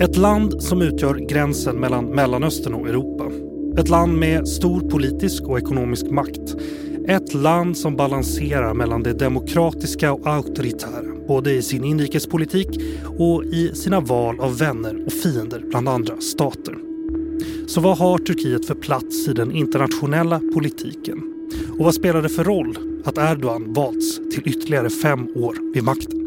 Ett land som utgör gränsen mellan Mellanöstern och Europa. Ett land med stor politisk och ekonomisk makt. Ett land som balanserar mellan det demokratiska och auktoritära. Både i sin inrikespolitik och i sina val av vänner och fiender bland andra stater. Så vad har Turkiet för plats i den internationella politiken? Och vad spelar det för roll att Erdogan valts till ytterligare fem år vid makten?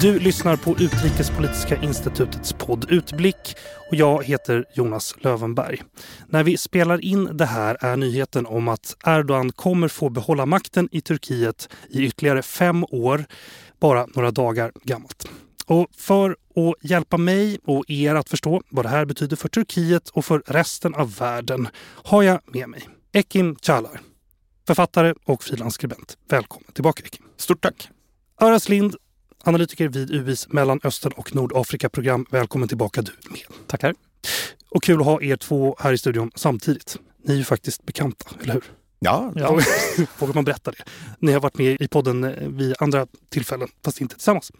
Du lyssnar på Utrikespolitiska institutets podd Utblick och jag heter Jonas Lövenberg. När vi spelar in det här är nyheten om att Erdogan kommer få behålla makten i Turkiet i ytterligare fem år, bara några dagar gammalt. Och för att hjälpa mig och er att förstå vad det här betyder för Turkiet och för resten av världen har jag med mig Ekim Çağlar, författare och frilansskribent. Välkommen tillbaka Ekim. Stort tack. Aras Lind, analytiker vid UIs Mellanöstern och Nordafrika-program. Välkommen tillbaka du med. Tackar. Och kul att ha er två här i studion samtidigt. Ni är ju faktiskt bekanta, eller hur? Ja. ja. Vågar man berätta det? Ni har varit med i podden vid andra tillfällen, fast inte tillsammans.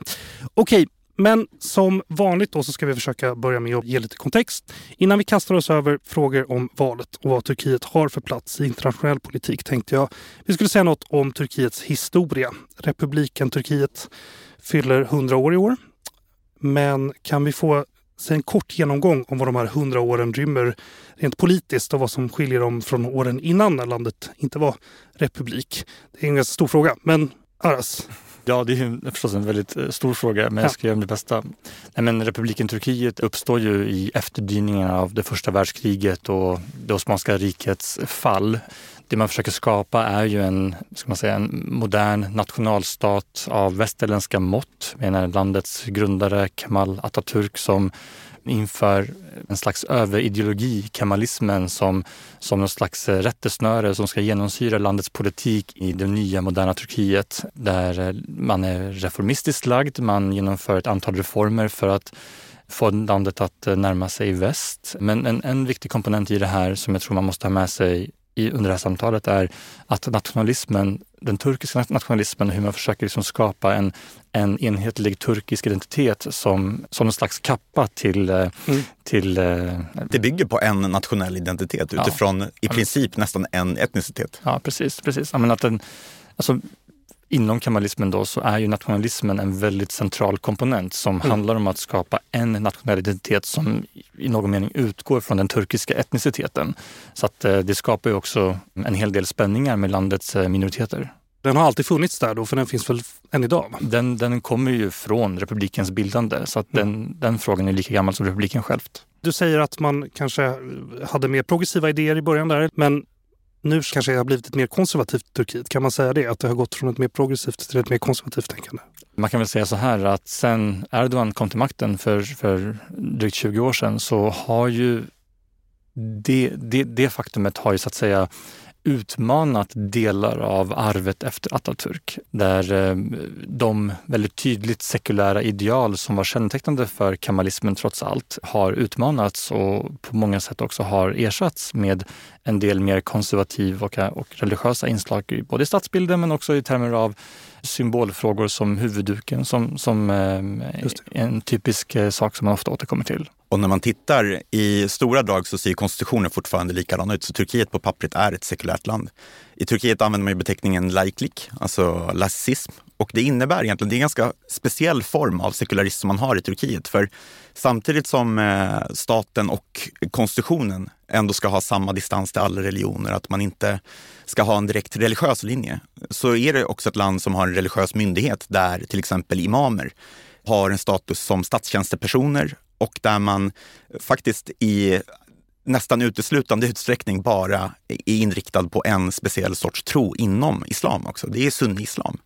Okej, men som vanligt då så ska vi försöka börja med att ge lite kontext. Innan vi kastar oss över frågor om valet och vad Turkiet har för plats i internationell politik tänkte jag vi skulle säga något om Turkiets historia. Republiken Turkiet fyller 100 år i år. Men kan vi få se en kort genomgång om vad de här 100 åren rymmer rent politiskt och vad som skiljer dem från åren innan när landet inte var republik? Det är en ganska stor fråga, men Aras, Ja, det är förstås en väldigt eh, stor fråga, men jag ska göra mitt bästa. Nej, men republiken Turkiet uppstår ju i efterdyningarna av det första världskriget och det Osmanska rikets fall. Det man försöker skapa är ju en, ska man säga, en modern nationalstat av västerländska mått. Menar landets grundare Kemal Atatürk som inför en slags överideologi, kemalismen, som, som någon slags eh, rättesnöre som ska genomsyra landets politik i det nya moderna Turkiet. Där eh, man är reformistiskt lagd, man genomför ett antal reformer för att få landet att eh, närma sig väst. Men en, en viktig komponent i det här som jag tror man måste ha med sig i, under det här samtalet är att nationalismen, den turkiska nationalismen, hur man försöker liksom skapa en, en enhetlig turkisk identitet som, som en slags kappa till... Eh, mm. till eh, det bygger på en nationell identitet utifrån ja. i princip nästan en etnicitet. Ja, precis. precis. Jag att den, alltså, inom kemalismen då så är ju nationalismen en väldigt central komponent som mm. handlar om att skapa en nationell identitet som i någon mening utgår från den turkiska etniciteten. Så att eh, det skapar ju också en hel del spänningar med landets eh, minoriteter. Den har alltid funnits där då, för den finns väl än idag? Den, den kommer ju från republikens bildande, så att mm. den, den frågan är lika gammal som republiken självt. Du säger att man kanske hade mer progressiva idéer i början där, men nu kanske det har blivit ett mer konservativt Turkiet. Kan man säga det? Att det har gått från ett mer progressivt till ett mer konservativt tänkande? Man kan väl säga så här att sen Erdogan kom till makten för, för drygt 20 år sedan så har ju det, det, det faktumet har ju så att säga utmanat delar av arvet efter Atatürk. Där eh, de väldigt tydligt sekulära ideal som var kännetecknande för kemalismen trots allt har utmanats och på många sätt också har ersatts med en del mer konservativ och, och religiösa inslag både i stadsbilden men också i termer av symbolfrågor som huvudduken som, som eh, en typisk eh, sak som man ofta återkommer till. Och när man tittar i stora drag så ser konstitutionen fortfarande likadan ut. Så Turkiet på pappret är ett sekulärt land. I Turkiet använder man ju beteckningen laiklik, alltså lassism. Och det innebär egentligen, det är en ganska speciell form av sekularism som man har i Turkiet. För samtidigt som eh, staten och konstitutionen ändå ska ha samma distans till alla religioner, att man inte ska ha en direkt religiös linje, så är det också ett land som har en religiös myndighet där till exempel imamer har en status som statstjänstepersoner och där man faktiskt i nästan uteslutande utsträckning bara är inriktad på en speciell sorts tro inom islam också. Det är sunni-islam.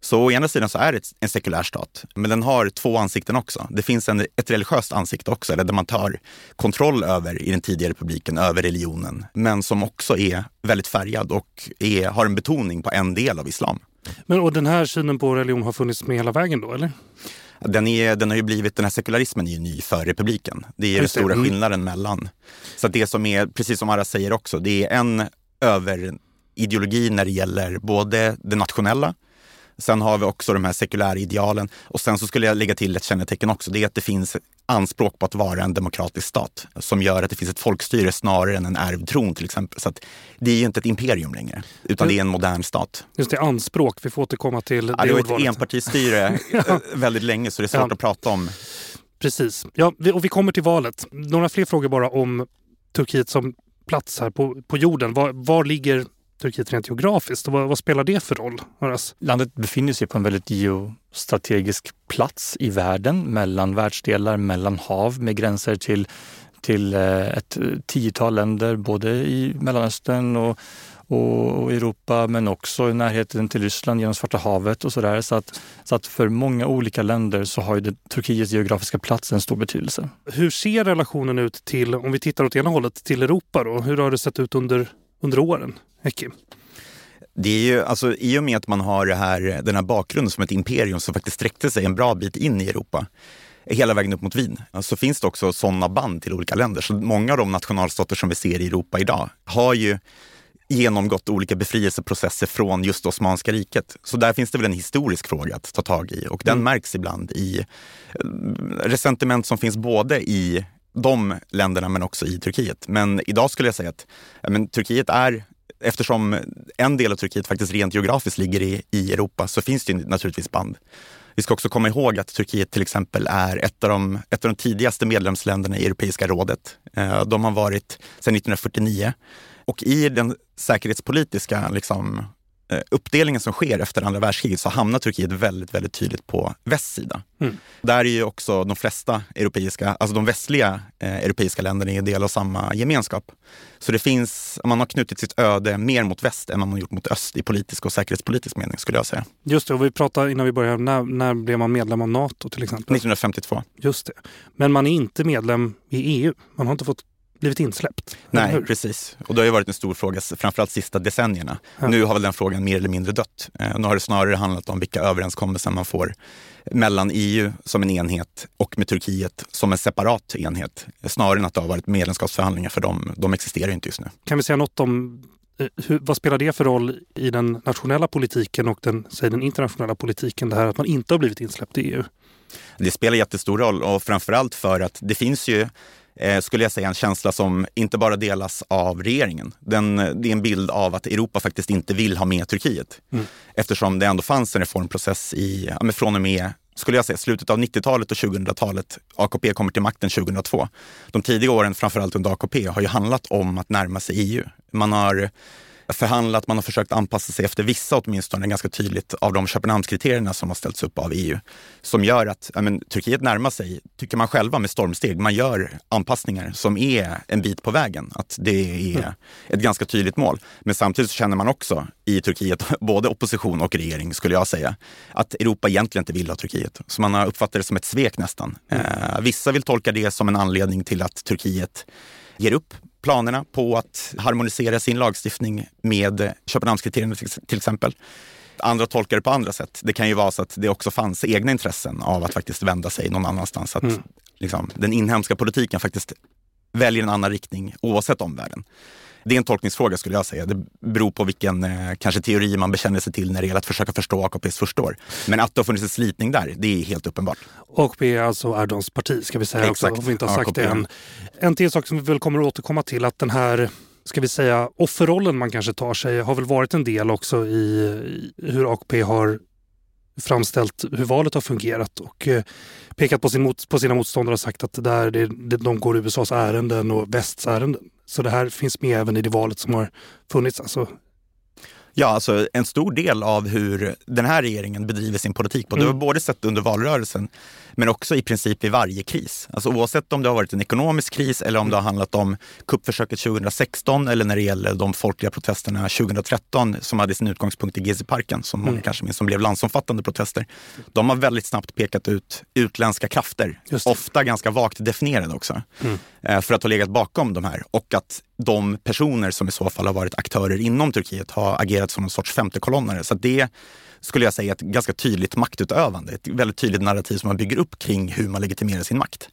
Så å ena sidan så är det en sekulär stat, men den har två ansikten också. Det finns en, ett religiöst ansikte också, eller där man tar kontroll över, i den tidigare republiken, över religionen, men som också är väldigt färgad och är, har en betoning på en del av islam. Men och den här synen på religion har funnits med hela vägen då, eller? Den, är, den har ju blivit, den här sekularismen är ju ny för republiken. Det är den stora mm. skillnaden mellan. Så det som är, precis som Ara säger också, det är en över ideologi när det gäller både det nationella, Sen har vi också de här sekulära idealen och sen så skulle jag lägga till ett kännetecken också. Det är att det finns anspråk på att vara en demokratisk stat som gör att det finns ett folkstyre snarare än en ärvd tron till exempel. Så det är ju inte ett imperium längre, utan det är en modern stat. Just det, anspråk. Vi får återkomma till ja, det. Det var ett enpartistyre ja. väldigt länge så det är svårt ja. att prata om. Precis. Ja, och vi kommer till valet. Några fler frågor bara om Turkiet som plats här på, på jorden. Var, var ligger Turkiet rent geografiskt? Vad, vad, spelar det för roll? Horace? Landet befinner sig på en väldigt geostrategisk plats i världen, mellan världsdelar, mellan hav med gränser till, till eh, ett tiotal länder, både i Mellanöstern och, och Europa men också i närheten till Ryssland genom Svarta havet och sådär. Så att, så att för många olika länder så har ju Turkiets geografiska plats en stor betydelse. Hur ser relationen ut till, om vi tittar åt ena hållet, till Europa då? Hur har det sett ut under, under åren? Eki? Det är ju, alltså, I och med att man har det här, den här bakgrunden som ett imperium som faktiskt sträckte sig en bra bit in i Europa hela vägen upp mot Wien, så finns det också sådana band till olika länder. Så många av de nationalstater som vi ser i Europa idag har ju genomgått olika befrielseprocesser från just Osmanska riket. Så där finns det väl en historisk fråga att ta tag i och den mm. märks ibland i eh, resentiment som finns både i de länderna men också i Turkiet. Men idag skulle jag säga att ja, men, Turkiet är eftersom en del av Turkiet faktiskt rent geografiskt ligger i, i Europa så finns det naturligtvis band. Vi ska också komma ihåg att Turkiet till exempel är ett av de, ett av de tidigaste medlemsländerna i Europeiska rådet. Eh, de har varit sedan 1949 och i den säkerhetspolitiska liksom, uppdelningen som sker efter andra världskriget så hamnar Turkiet väldigt, väldigt tydligt på västsida. Mm. Där är ju också de flesta europeiska, alltså de västliga eh, europeiska länderna en del av samma gemenskap. Så det finns, man har knutit sitt öde mer mot väst än man har gjort mot öst i politisk och säkerhetspolitisk mening skulle jag säga. Just det, och vi pratade innan vi började, när, när blev man medlem av Nato till exempel? 1952. Just det. Men man är inte medlem i EU. Man har inte fått blivit insläppt. Nej, precis. Och det har ju varit en stor fråga, framförallt sista decennierna. Ja. Nu har väl den frågan mer eller mindre dött. Eh, nu har det snarare handlat om vilka överenskommelser man får mellan EU som en enhet och med Turkiet som en separat enhet. Snarare än att det har varit medlemskapsförhandlingar för de, de existerar inte just nu. Kan vi säga något om eh, hur, vad spelar det för roll i den nationella politiken och den, säg, den internationella politiken, det här att man inte har blivit insläppt i EU? Det spelar jättestor roll och framförallt för att det finns ju eh, skulle jag säga en känsla som inte bara delas av regeringen. Den, det är en bild av att Europa faktiskt inte vill ha med Turkiet. Mm. Eftersom det ändå fanns en reformprocess i, ja, från och med skulle jag säga, slutet av 90-talet och 2000-talet. AKP kommer till makten 2002. De tidiga åren, framförallt under AKP, har ju handlat om att närma sig EU. Man har förhandlat, man har försökt anpassa sig efter vissa åtminstone ganska tydligt av de Köpenhamnskriterierna som har ställts upp av EU. Som gör att men, Turkiet närmar sig, tycker man själva, med stormsteg. Man gör anpassningar som är en bit på vägen. Att det är mm. ett ganska tydligt mål. Men samtidigt känner man också i Turkiet, både opposition och regering skulle jag säga, att Europa egentligen inte vill ha Turkiet. Så man har uppfattat det som ett svek nästan. Mm. Eh, vissa vill tolka det som en anledning till att Turkiet ger upp planerna på att harmonisera sin lagstiftning med Köpenhamnskriterierna till exempel. Andra tolkar det på andra sätt. Det kan ju vara så att det också fanns egna intressen av att faktiskt vända sig någon annanstans. Att mm. liksom, den inhemska politiken faktiskt väljer en annan riktning oavsett omvärlden. Det är en tolkningsfråga skulle jag säga. Det beror på vilken eh, kanske teori man bekänner sig till när det gäller att försöka förstå AKPs första år. Men att det har funnits en slitning där, det är helt uppenbart. AKP är alltså Erdogans parti ska vi säga Exakt. också, om vi inte har sagt AKP. det än. En till sak som vi väl kommer att återkomma till, att den här ska vi säga, offerrollen man kanske tar sig har väl varit en del också i hur AKP har framställt hur valet har fungerat och eh, pekat på, sin mot, på sina motståndare och sagt att det det, de går USAs ärenden och västs ärenden. Så det här finns med även i det valet som har funnits. Alltså, Ja, alltså en stor del av hur den här regeringen bedriver sin politik. Och det har mm. både sett under valrörelsen men också i princip i varje kris. Alltså oavsett om det har varit en ekonomisk kris eller om det har handlat om kuppförsöket 2016 eller när det gäller de folkliga protesterna 2013 som hade sin utgångspunkt i Gezi-parken, som många mm. kanske minns, som blev landsomfattande protester. De har väldigt snabbt pekat ut utländska krafter, ofta ganska vagt definierade också, mm. Eh, för att ha legat bakom de här och att de personer som i så fall har varit aktörer inom Turkiet har agerat som en sorts femtekolonnare. Så det skulle jag säga, är ett ganska tydligt maktutövande. Ett väldigt tydligt narrativ som man bygger upp kring hur man legitimerar sin makt.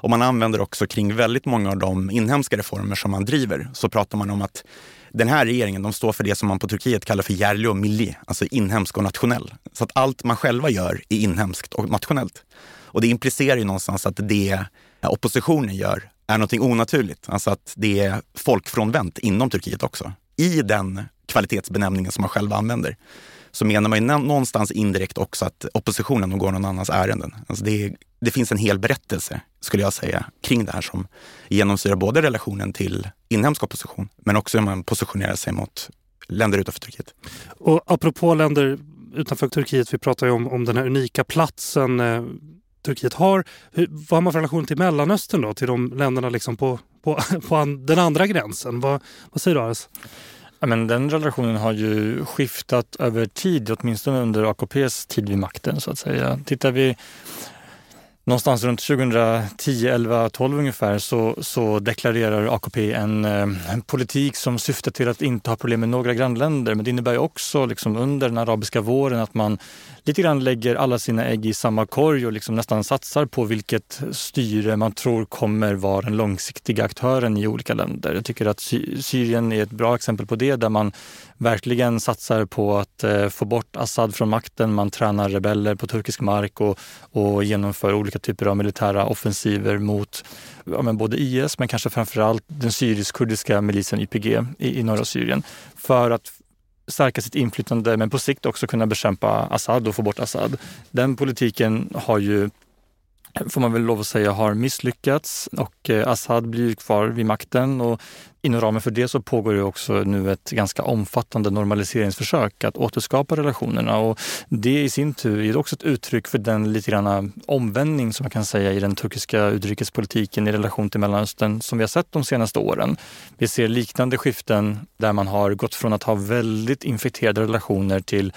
Och man använder också kring väldigt många av de inhemska reformer som man driver så pratar man om att den här regeringen de står för det som man på Turkiet kallar för järli och milli, alltså inhemsk och nationell. Så att allt man själva gör är inhemskt och nationellt. Och det implicerar ju någonstans att det oppositionen gör är någonting onaturligt. Alltså att det är folkfrånvänt inom Turkiet också. I den kvalitetsbenämningen som man själv använder så menar man ju någonstans indirekt också att oppositionen går någon annans ärenden. Alltså det, det finns en hel berättelse, skulle jag säga, kring det här som genomsyrar både relationen till inhemsk opposition, men också hur man positionerar sig mot länder utanför Turkiet. Och apropå länder utanför Turkiet, vi pratar ju om, om den här unika platsen eh, Turkiet har. Hur, vad har man för relation till Mellanöstern då? Till de länderna liksom på, på, på an, den andra gränsen? Vad, vad säger du Aras? Ja, men den relationen har ju skiftat över tid, åtminstone under AKPs tid vid makten så att säga. Tittar vi någonstans runt 2010, 11, 12 ungefär så, så deklarerar AKP en, eh, en, politik som syftar till att inte ha problem med några grannländer. Men det innebär ju också liksom under den arabiska våren att man lite grann lägger alla sina ägg i samma korg och liksom nästan satsar på vilket styre man tror kommer vara den långsiktiga aktören i olika länder. Jag tycker att Syrien är ett bra exempel på det där man verkligen satsar på att eh, få bort Assad från makten. Man tränar rebeller på turkisk mark och, och genomför olika typer av militära offensiver mot ja, men både IS men kanske framförallt den syrisk-kurdiska milisen YPG i, i norra Syrien för att stärka sitt inflytande men på sikt också kunna bekämpa Assad och få bort Assad. Den politiken har ju får man väl lov att säga har misslyckats. Och eh, Assad blir kvar vid makten. Och inom ramen för det så pågår det också nu ett ganska omfattande normaliseringsförsök att återskapa relationerna. Och det i sin tur är också ett uttryck för den lite granna omvändning som man kan säga i den turkiska utrikespolitiken i relation till Mellanöstern som vi har sett de senaste åren. Vi ser liknande skiften där man har gått från att ha väldigt infekterade relationer till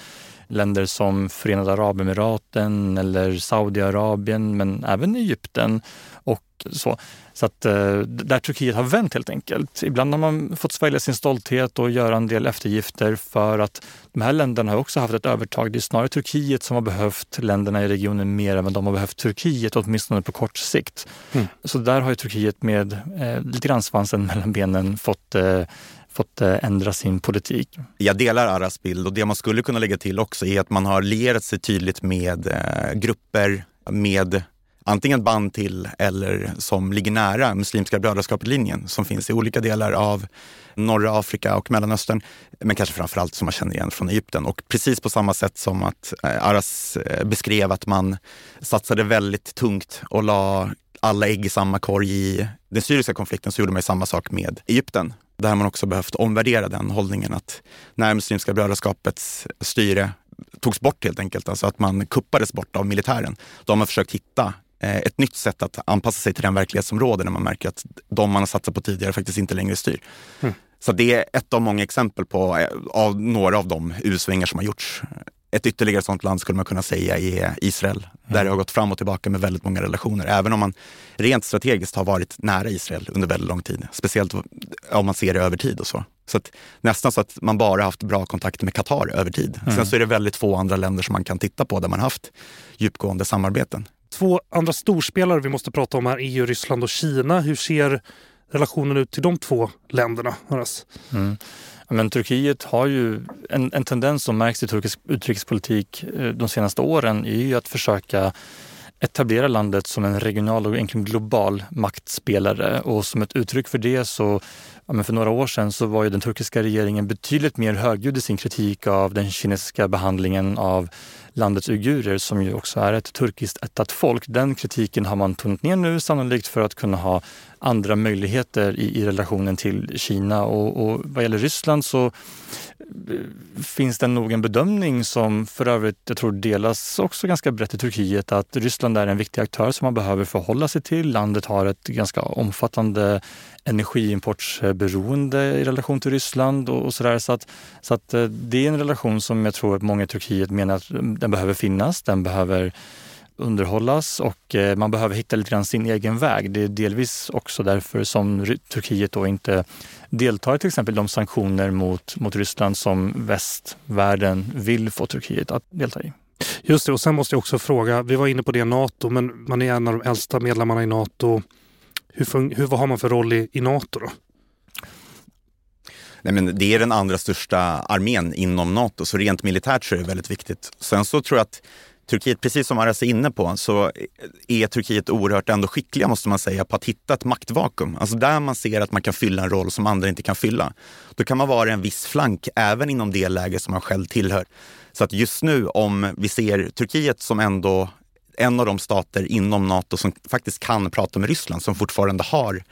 länder som Förenade Arabemiraten eller Saudiarabien men även Egypten och så. Så att eh, där Turkiet har vänt helt enkelt. Ibland har man fått svälja sin stolthet och göra en del eftergifter för att de här länderna har också haft ett övertag. Det är snarare Turkiet som har behövt länderna i regionen mer än vad de har behövt Turkiet, åtminstone på kort sikt. Mm. Så där har ju Turkiet med eh, lite grann svansen mellan benen fått eh, fått eh, ändra sin politik. Jag delar Aras bild och det man skulle kunna lägga till också är att man har lierat sig tydligt med eh, grupper med antingen band till eller som ligger nära Muslimska brödraskapet-linjen som finns i olika delar av norra Afrika och Mellanöstern, men kanske framförallt som man känner igen från Egypten. Och precis på samma sätt som att eh, Aras beskrev att man satsade väldigt tungt och la alla ägg i samma korg i den syriska konflikten så gjorde man samma sak med Egypten. Där har man också behövt omvärdera den hållningen att när Muslimska brödraskapets styre togs bort helt enkelt, alltså att man kuppades bort av militären, då har man försökt hitta eh, ett nytt sätt att anpassa sig till den verklighet som råder när man märker att de man har satsat på tidigare faktiskt inte längre styr. Mm. Så det är ett av många exempel på eh, av några av de U-svängar som har gjorts. Ett ytterligare sådant land skulle man kunna säga är Israel. Där det har gått fram och tillbaka med väldigt många relationer. Även om man rent strategiskt har varit nära Israel under väldigt lång tid. Speciellt om man ser det över tid och så. Så att, nästan så att man bara haft bra kontakt med Qatar över tid. Mm. Sen så är det väldigt få andra länder som man kan titta på där man haft djupgående samarbeten. Två andra storspelare vi måste prata om här är ju Ryssland och Kina. Hur ser relationen ut till de två länderna? Mm. Men Turkiet har ju en, en tendens som märks i turkisk utrikespolitik eh, de senaste åren är ju att försöka etablera landet som en regional och egentligen global maktspelare. Och som ett uttryck för det så, ja för några år sedan så var ju den turkiska regeringen betydligt mer högljudd i sin kritik av den kinesiska behandlingen av landets uigurer som ju också är ett turkiskt ättat folk. Den kritiken har man tonat ner nu sannolikt för att kunna ha andra möjligheter i, i relationen till Kina. Och, och vad gäller Ryssland så eh, finns det nog en bedömning som för övrigt jag tror delas också ganska brett i Turkiet att Ryssland är en viktig aktör som man behöver förhålla sig till. Landet har ett ganska omfattande energiimportsberoende i relation till Ryssland och, och sådär. Så, att, så att eh, det är en relation som jag tror att många i Turkiet menar att mm, den behöver finnas. Den behöver underhållas och eh, man behöver hitta lite grann sin egen väg. Det är delvis också därför som Turkiet då inte deltar i till exempel de sanktioner mot, mot Ryssland som västvärlden vill få Turkiet att delta i. Just det, och sen måste jag också fråga, vi var inne på det NATO, men man är en av de äldsta medlemmarna i NATO. Hur, hur, vad har man för roll i, i NATO då? Nej, men det är den andra största armén inom Nato, så rent militärt så är det väldigt viktigt. Sen så tror jag att Turkiet, precis som Aras är inne på, så är Turkiet oerhört ändå skickliga måste man säga på att hitta ett maktvakuum. Alltså där man ser att man kan fylla en roll som andra inte kan fylla. Då kan man vara en viss flank även inom det läge som man själv tillhör. Så att just nu om vi ser Turkiet som ändå en av de stater inom Nato som faktiskt kan prata med Ryssland, som fortfarande har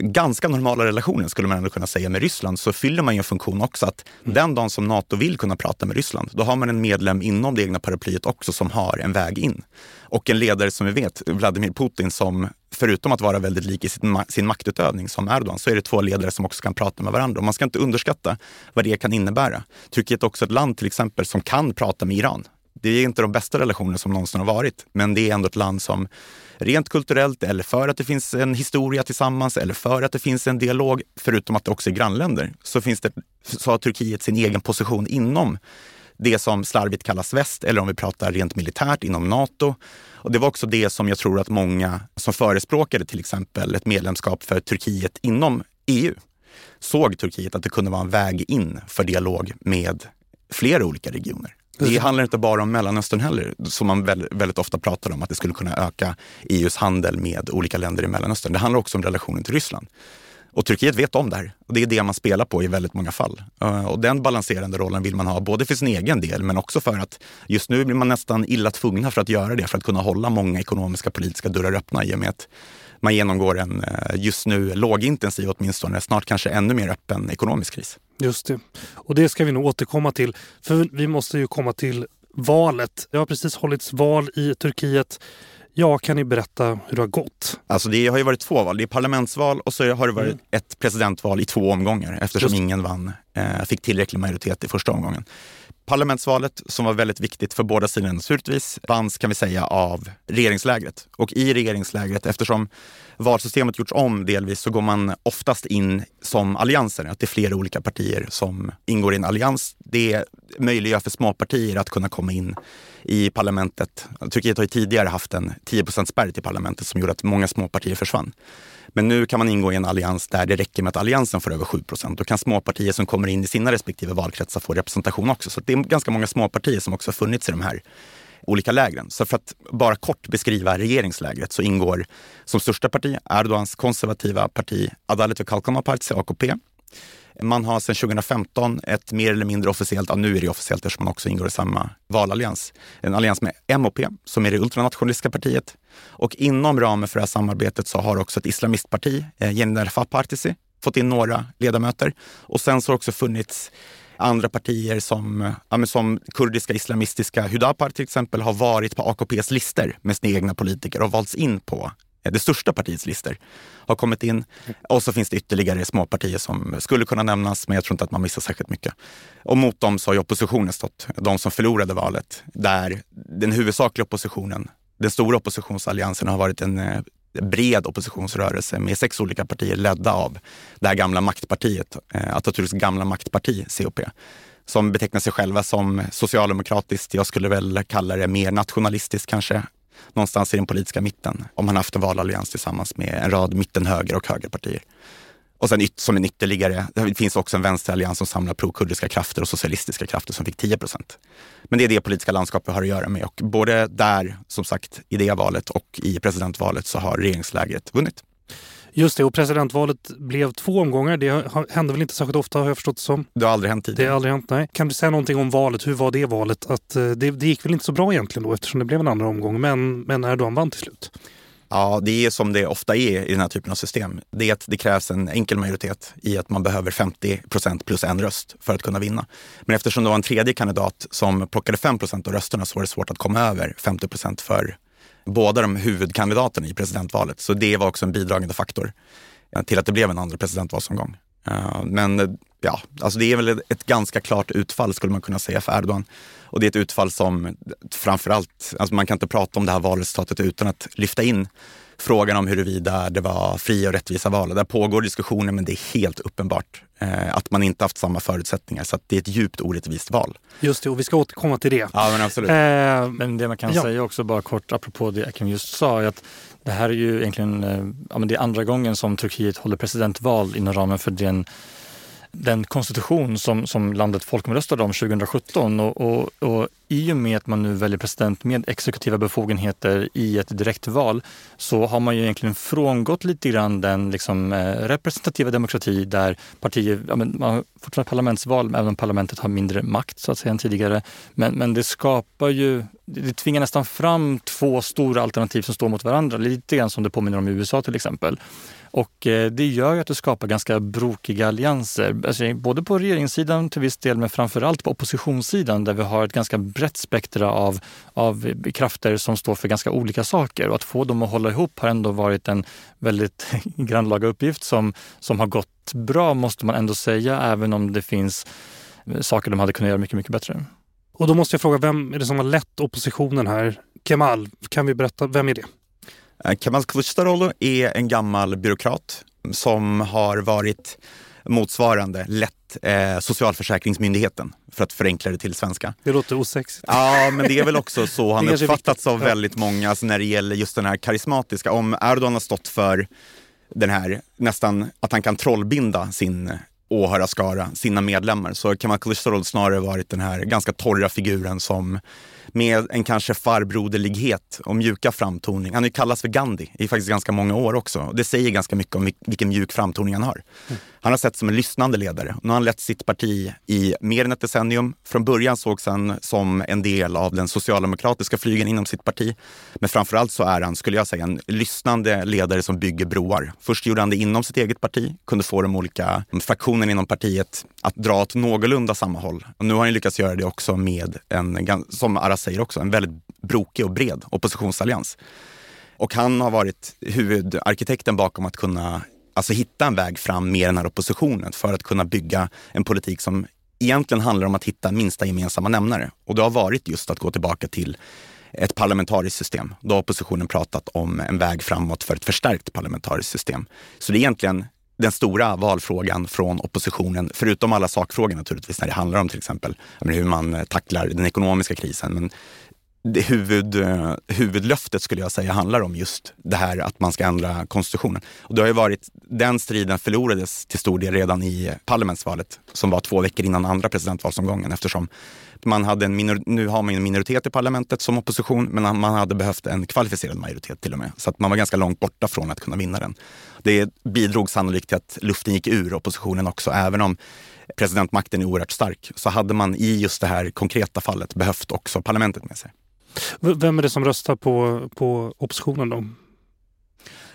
ganska normala relationer skulle man ändå kunna säga med Ryssland så fyller man ju en funktion också att mm. den dagen som Nato vill kunna prata med Ryssland, då har man en medlem inom det egna paraplyet också som har en väg in. Och en ledare som vi vet, Vladimir Putin, som förutom att vara väldigt lik i sin, sin maktutövning som Erdogan, så är det två ledare som också kan prata med varandra. Och man ska inte underskatta vad det kan innebära. Turkiet är också ett land till exempel som kan prata med Iran. Det är inte de bästa relationer som någonsin har varit, men det är ändå ett land som rent kulturellt eller för att det finns en historia tillsammans eller för att det finns en dialog, förutom att det också är grannländer, så, finns det, så har Turkiet sin egen position inom det som slarvigt kallas väst, eller om vi pratar rent militärt inom Nato. Och det var också det som jag tror att många som förespråkade till exempel ett medlemskap för Turkiet inom EU såg Turkiet att det kunde vara en väg in för dialog med flera olika regioner. Det handlar inte bara om Mellanöstern heller, som man väldigt ofta pratar om, att det skulle kunna öka EUs handel med olika länder i Mellanöstern. Det handlar också om relationen till Ryssland. Och Turkiet vet om det här. Och det är det man spelar på i väldigt många fall. Eh, och den balanserande rollen vill man ha, både för sin egen del, men också för att just nu blir man nästan illa tvungna för att göra det, för att kunna hålla många ekonomiska politiska dörrar öppna i och med att man genomgår en eh, just nu lågintensiv åtminstone, snart kanske ännu mer öppen ekonomisk kris. Just det. Och det ska vi nog återkomma till. För vi måste ju komma till valet. Det har precis hållits val i Turkiet. Ja, kan ni berätta hur det har gått? Alltså det har ju varit två val. Det är parlamentsval och så har det varit mm. ett presidentval i två omgångar eftersom Just. ingen vann, eh, fick tillräcklig majoritet i första omgången. Parlamentsvalet, som var väldigt viktigt för båda sidorna naturligtvis, vanns kan vi säga av regeringslägret. Och i regeringslägret, eftersom valsystemet gjorts om delvis, så går man oftast in som allianser. Att det är flera olika partier som ingår i en allians. Det möjliggör för småpartier att kunna komma in i parlamentet. Turkiet har ju tidigare haft en 10% spärr till parlamentet som gjorde att många småpartier försvann. Men nu kan man ingå i en allians där det räcker med att alliansen får över 7 procent. Då kan småpartier som kommer in i sina respektive valkretsar få representation också. Så det är ganska många småpartier som också har funnits i de här olika lägren. Så för att bara kort beskriva regeringslägret så ingår som största parti Erdogans konservativa parti Adalet ve Kalkınma Partisi, AKP. Man har sedan 2015 ett mer eller mindre officiellt, ja, nu är det officiellt eftersom man också ingår i samma valallians, en allians med MOP som är det ultranationalistiska partiet. Och inom ramen för det här samarbetet så har också ett islamistparti, eh, Yenidar Partisi, fått in några ledamöter. Och sen så har det också funnits andra partier som, eh, ja, som kurdiska islamistiska Hudapar till exempel har varit på AKPs listor med sina egna politiker och valts in på Eh, det största partiets listor har kommit in. Och så finns det ytterligare småpartier som skulle kunna nämnas, men jag tror inte att man missar särskilt mycket. Och mot dem så har ju oppositionen stått, de som förlorade valet, där den huvudsakliga oppositionen, den stora oppositionsalliansen har varit en eh, bred oppositionsrörelse med sex olika partier ledda av det här gamla maktpartiet, eh, Atatürks gamla maktparti, COP som betecknar sig själva som socialdemokratiskt. Jag skulle väl kalla det mer nationalistiskt kanske någonstans i den politiska mitten om man haft en valallians tillsammans med en rad mittenhöger och högerpartier. Och sen som en ytterligare, det finns också en vänsterallians som samlar prokurdiska krafter och socialistiska krafter som fick 10 procent. Men det är det politiska landskap vi har att göra med och både där, som sagt, i det valet och i presidentvalet så har regeringslägret vunnit. Just det, och presidentvalet blev två omgångar. Det hände väl inte särskilt ofta har jag förstått det som. Det har aldrig hänt tidigare. Det har aldrig hänt, nej. Kan du säga någonting om valet? Hur var det valet? Att, eh, det, det gick väl inte så bra egentligen då eftersom det blev en andra omgång, men, men Erdogan vann till slut. Ja, det är som det ofta är i den här typen av system. Det, är att det krävs en enkel majoritet i att man behöver 50 procent plus en röst för att kunna vinna. Men eftersom det var en tredje kandidat som plockade 5 procent av rösterna så var det svårt att komma över 50 procent för båda de huvudkandidaterna i presidentvalet. Så det var också en bidragande faktor eh, till att det blev en andra presidentvalsomgång. Eh, men ja, alltså det är väl ett ganska klart utfall skulle man kunna säga för Erdogan. Och det är ett utfall som framförallt, alltså man kan inte prata om det här valresultatet utan att lyfta in frågan om huruvida det var fria och rättvisa val. Där pågår diskussioner men det är helt uppenbart eh, att man inte haft samma förutsättningar. Så det är ett djupt orättvist val. Just det, och vi ska återkomma till det. Ja, men absolut. Eh, men det man kan ja. säga också bara kort apropå det Akim just sa är att det här är ju egentligen eh, ja, men det är andra gången som Turkiet håller presidentval inom ramen för den den konstitution som, som landet folkomröstade om 2017 och, och, och i och med att man nu väljer president med exekutiva befogenheter i ett direktval så har man ju egentligen frångått lite grann den liksom, eh, representativa demokrati där partier, ja, men man har fortfarande parlamentsval även om parlamentet har mindre makt så att säga än tidigare. Men, men det skapar ju, det tvingar nästan fram två stora alternativ som står mot varandra. Lite grann som det påminner om i USA till exempel. Och eh, det gör ju att det skapar ganska brokiga allianser, alltså, både på regeringssidan till viss del men framförallt på oppositionssidan där vi har ett ganska brett spektra av, av krafter som står för ganska olika saker. Och att få dem att hålla ihop har ändå varit en väldigt grannlaga uppgift som, som har gått bra måste man ändå säga, även om det finns eh, saker de hade kunnat göra mycket, mycket bättre. Och då måste jag fråga, vem är det som har lett oppositionen här? Kemal, kan vi berätta, vem är det? Eh, Kemal Kılıçdaroğlu är en gammal byråkrat som har varit motsvarande lett eh, Socialförsäkringsmyndigheten för att förenkla det till svenska. Det låter osexigt. Ja, men det är väl också så han uppfattats av väldigt många alltså när det gäller just den här karismatiska. Om Erdogan har stått för den här nästan att han kan trollbinda sin åhörarskara, sina medlemmar, så Kemal Kılıçdaroğlu snarare varit den här ganska torra figuren som med en kanske farbroderlighet och mjuka framtoning. Han har ju kallats för Gandhi i faktiskt ganska många år också. Det säger ganska mycket om vilken mjuk framtoning han har. Mm. Han har sett som en lyssnande ledare. Nu har han lett sitt parti i mer än ett decennium. Från början sågs han som en del av den socialdemokratiska flygen inom sitt parti. Men framförallt så är han, skulle jag säga, en lyssnande ledare som bygger broar. Först gjorde han det inom sitt eget parti, kunde få de olika fraktionerna inom partiet att dra åt någorlunda samma håll. Och nu har han lyckats göra det också med en, som Aras säger också, en väldigt brokig och bred oppositionsallians. Och han har varit huvudarkitekten bakom att kunna alltså hitta en väg fram med den här oppositionen för att kunna bygga en politik som egentligen handlar om att hitta minsta gemensamma nämnare. Och det har varit just att gå tillbaka till ett parlamentariskt system. Då har oppositionen pratat om en väg framåt för ett förstärkt parlamentariskt system. Så det är egentligen den stora valfrågan från oppositionen, förutom alla sakfrågor naturligtvis, när det handlar om till exempel hur man eh, tacklar den ekonomiska krisen. Men det huvud, eh, huvudlöftet skulle jag säga handlar om just det här att man ska ändra konstitutionen. Och det har ju varit, den striden förlorades till stor del redan i parlamentsvalet som var två veckor innan andra presidentvalsomgången eftersom man hade en minor, nu har man en minoritet i parlamentet som opposition men man hade behövt en kvalificerad majoritet till och med. Så att man var ganska långt borta från att kunna vinna den. Det bidrog sannolikt till att luften gick ur oppositionen också, även om presidentmakten är oerhört stark så hade man i just det här konkreta fallet behövt också parlamentet med sig. Vem är det som röstar på, på oppositionen då?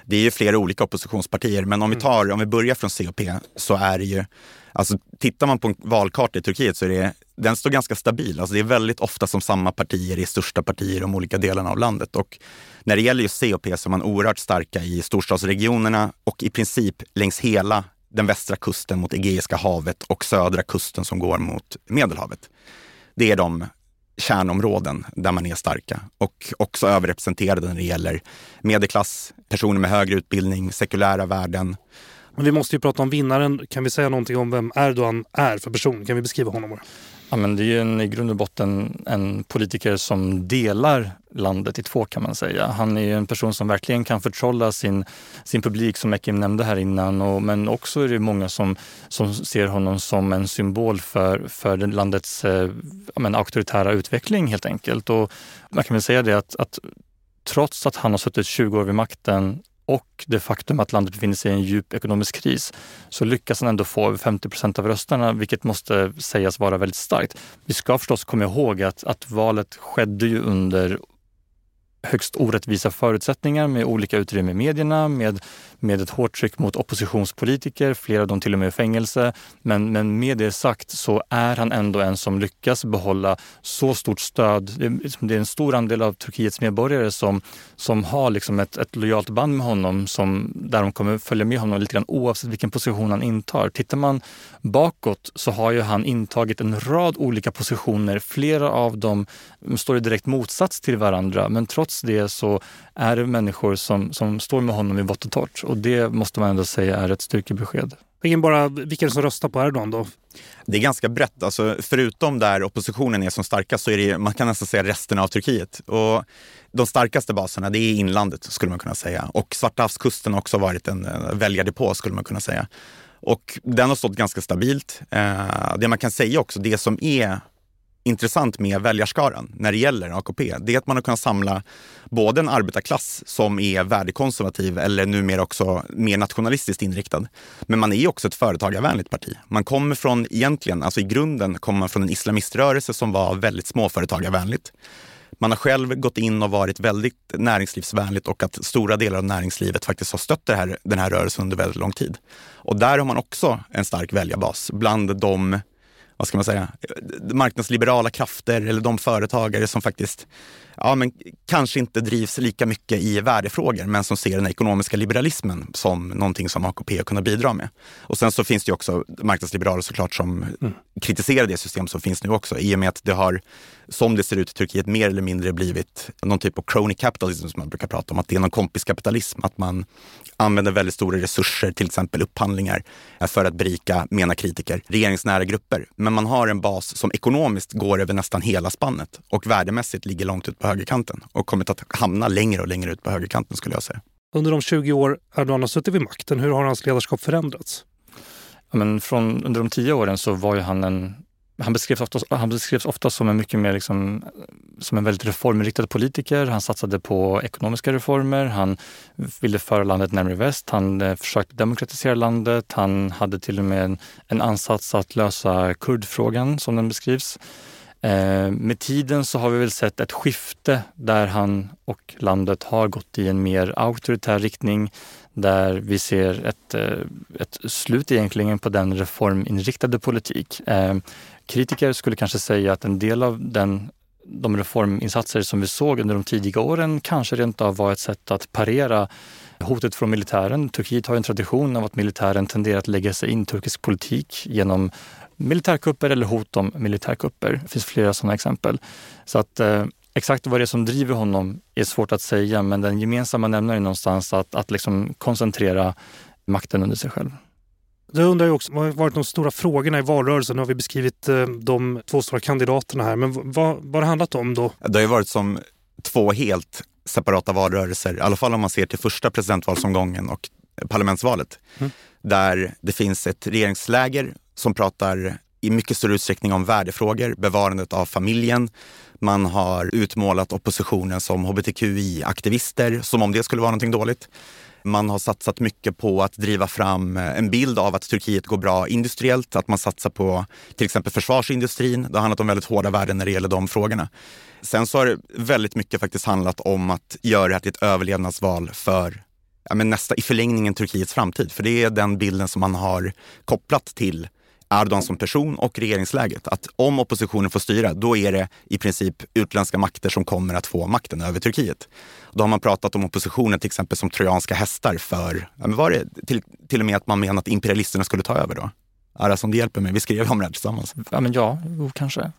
Det är ju flera olika oppositionspartier, men om vi, mm. tar, om vi börjar från COP så är det ju, alltså tittar man på en valkarta i Turkiet så är det, den står ganska stabil. Alltså det är väldigt ofta som samma partier är största partier i de olika delarna av landet. Och när det gäller just COP så är man oerhört starka i storstadsregionerna och i princip längs hela den västra kusten mot Egeiska havet och södra kusten som går mot Medelhavet. Det är de kärnområden där man är starka och också överrepresenterade när det gäller medelklass, personer med högre utbildning, sekulära värden. Men vi måste ju prata om vinnaren. Kan vi säga någonting om vem Erdogan är för person? Kan vi beskriva honom? Bara? Ja, men det är ju en, i grund och botten en politiker som delar landet i två kan man säga. Han är en person som verkligen kan förtrolla sin, sin publik som Ekim nämnde här innan. Och, men också är det många som, som ser honom som en symbol för, för landets eh, men, auktoritära utveckling helt enkelt. Och man kan väl säga det att, att trots att han har suttit 20 år vid makten och det faktum att landet befinner sig i en djup ekonomisk kris så lyckas han ändå få över 50 procent av rösterna, vilket måste sägas vara väldigt starkt. Vi ska förstås komma ihåg att, att valet skedde ju under högst orättvisa förutsättningar med olika utrymme i medierna, med, med ett hårt tryck mot oppositionspolitiker, flera av dem till och med i fängelse. Men, men med det sagt så är han ändå en som lyckas behålla så stort stöd. Liksom, det är en stor andel av Turkiets medborgare som, som har liksom ett, ett lojalt band med honom, som, där de kommer följa med honom lite grann oavsett vilken position han intar. Tittar man bakåt så har ju han intagit en rad olika positioner. Flera av dem står i direkt motsats till varandra, men trots trots det så är det människor som, som står med honom i vått och torrt. Och det måste man ändå säga är ett styrkebesked. Vilken bara, vilka är det som röstar på Erdogan då? Det är ganska brett. Alltså, förutom där oppositionen är som starkast så är det, man kan nästan säga resten av Turkiet. Och de starkaste baserna det är inlandet skulle man kunna säga. Och Svarta havskusten har också varit en väljardepå skulle man kunna säga. Och den har stått ganska stabilt. Eh, det man kan säga också, det som är intressant med väljarskaran när det gäller AKP, det är att man har kunnat samla både en arbetarklass som är värdekonservativ eller numera också mer nationalistiskt inriktad. Men man är också ett företagarvänligt parti. Man kommer från, egentligen, alltså i grunden kommer man från en islamiströrelse som var väldigt småföretagarvänligt. Man har själv gått in och varit väldigt näringslivsvänligt och att stora delar av näringslivet faktiskt har stött här, den här rörelsen under väldigt lång tid. Och där har man också en stark väljarbas bland de vad ska man säga, marknadsliberala krafter eller de företagare som faktiskt ja, men kanske inte drivs lika mycket i värdefrågor men som ser den ekonomiska liberalismen som någonting som AKP har kunnat bidra med. Och sen så finns det ju också marknadsliberaler såklart som mm. kritiserar det system som finns nu också i och med att det har, som det ser ut i Turkiet, mer eller mindre blivit någon typ av crony capitalism som man brukar prata om, att det är någon kompiskapitalism, att man använder väldigt stora resurser, till exempel upphandlingar, för att berika, menar kritiker, regeringsnära grupper. Men man har en bas som ekonomiskt går över nästan hela spannet och värdemässigt ligger långt ut på högerkanten och kommer att hamna längre och längre ut på högerkanten skulle jag säga. Under de 20 år Erdogan har suttit vid makten, hur har hans ledarskap förändrats? Ja, men från, under de tio åren så var ju han en han beskrevs ofta, han beskrevs ofta som en mycket mer liksom, som en väldigt reforminriktad politiker. Han satsade på ekonomiska reformer. Han ville föra landet närmare väst. Han eh, försökte demokratisera landet. Han hade till och med en, en ansats att lösa kurdfrågan som den beskrivs. Eh, med tiden så har vi väl sett ett skifte där han och landet har gått i en mer auktoritär riktning där vi ser ett, eh, ett slut egentligen på den reforminriktade politik. Eh, kritiker skulle kanske säga att en del av den, de reforminsatser som vi såg under de tidiga åren kanske rent av var ett sätt att parera hotet från militären. Turkiet har en tradition av att militären tenderar att lägga sig in i turkisk politik genom militärkupper eller hot om militärkupper. Det finns flera sådana exempel. Så att eh, exakt vad det är som driver honom är svårt att säga, men den gemensamma nämnaren är någonstans att, att liksom koncentrera makten under sig själv. Jag undrar ju också, vad har varit de stora frågorna i valrörelsen? Nu har vi beskrivit eh, de två stora kandidaterna här, men vad, vad har det handlat om då? Det har ju varit som två helt separata valrörelser, i alla fall om man ser till första presidentvalsomgången och parlamentsvalet. Mm. Där det finns ett regeringsläger som pratar i mycket större utsträckning om värdefrågor, bevarandet av familjen. Man har utmålat oppositionen som hbtqi-aktivister, som om det skulle vara någonting dåligt. Man har satsat mycket på att driva fram en bild av att Turkiet går bra industriellt, att man satsar på till exempel försvarsindustrin. Det har handlat om väldigt hårda värden när det gäller de frågorna. Sen så har det väldigt mycket faktiskt handlat om att göra det här till ett överlevnadsval för ja, men nästa, i förlängningen Turkiets framtid. För det är den bilden som man har kopplat till Erdogan som person och regeringsläget. Att om oppositionen får styra, då är det i princip utländska makter som kommer att få makten över Turkiet. Då har man pratat om oppositionen till exempel som trojanska hästar för, ja, men var det till, till och med att man menar att imperialisterna skulle ta över då? Arason, det hjälper mig. Vi skrev om det här tillsammans. Ja, men ja, kanske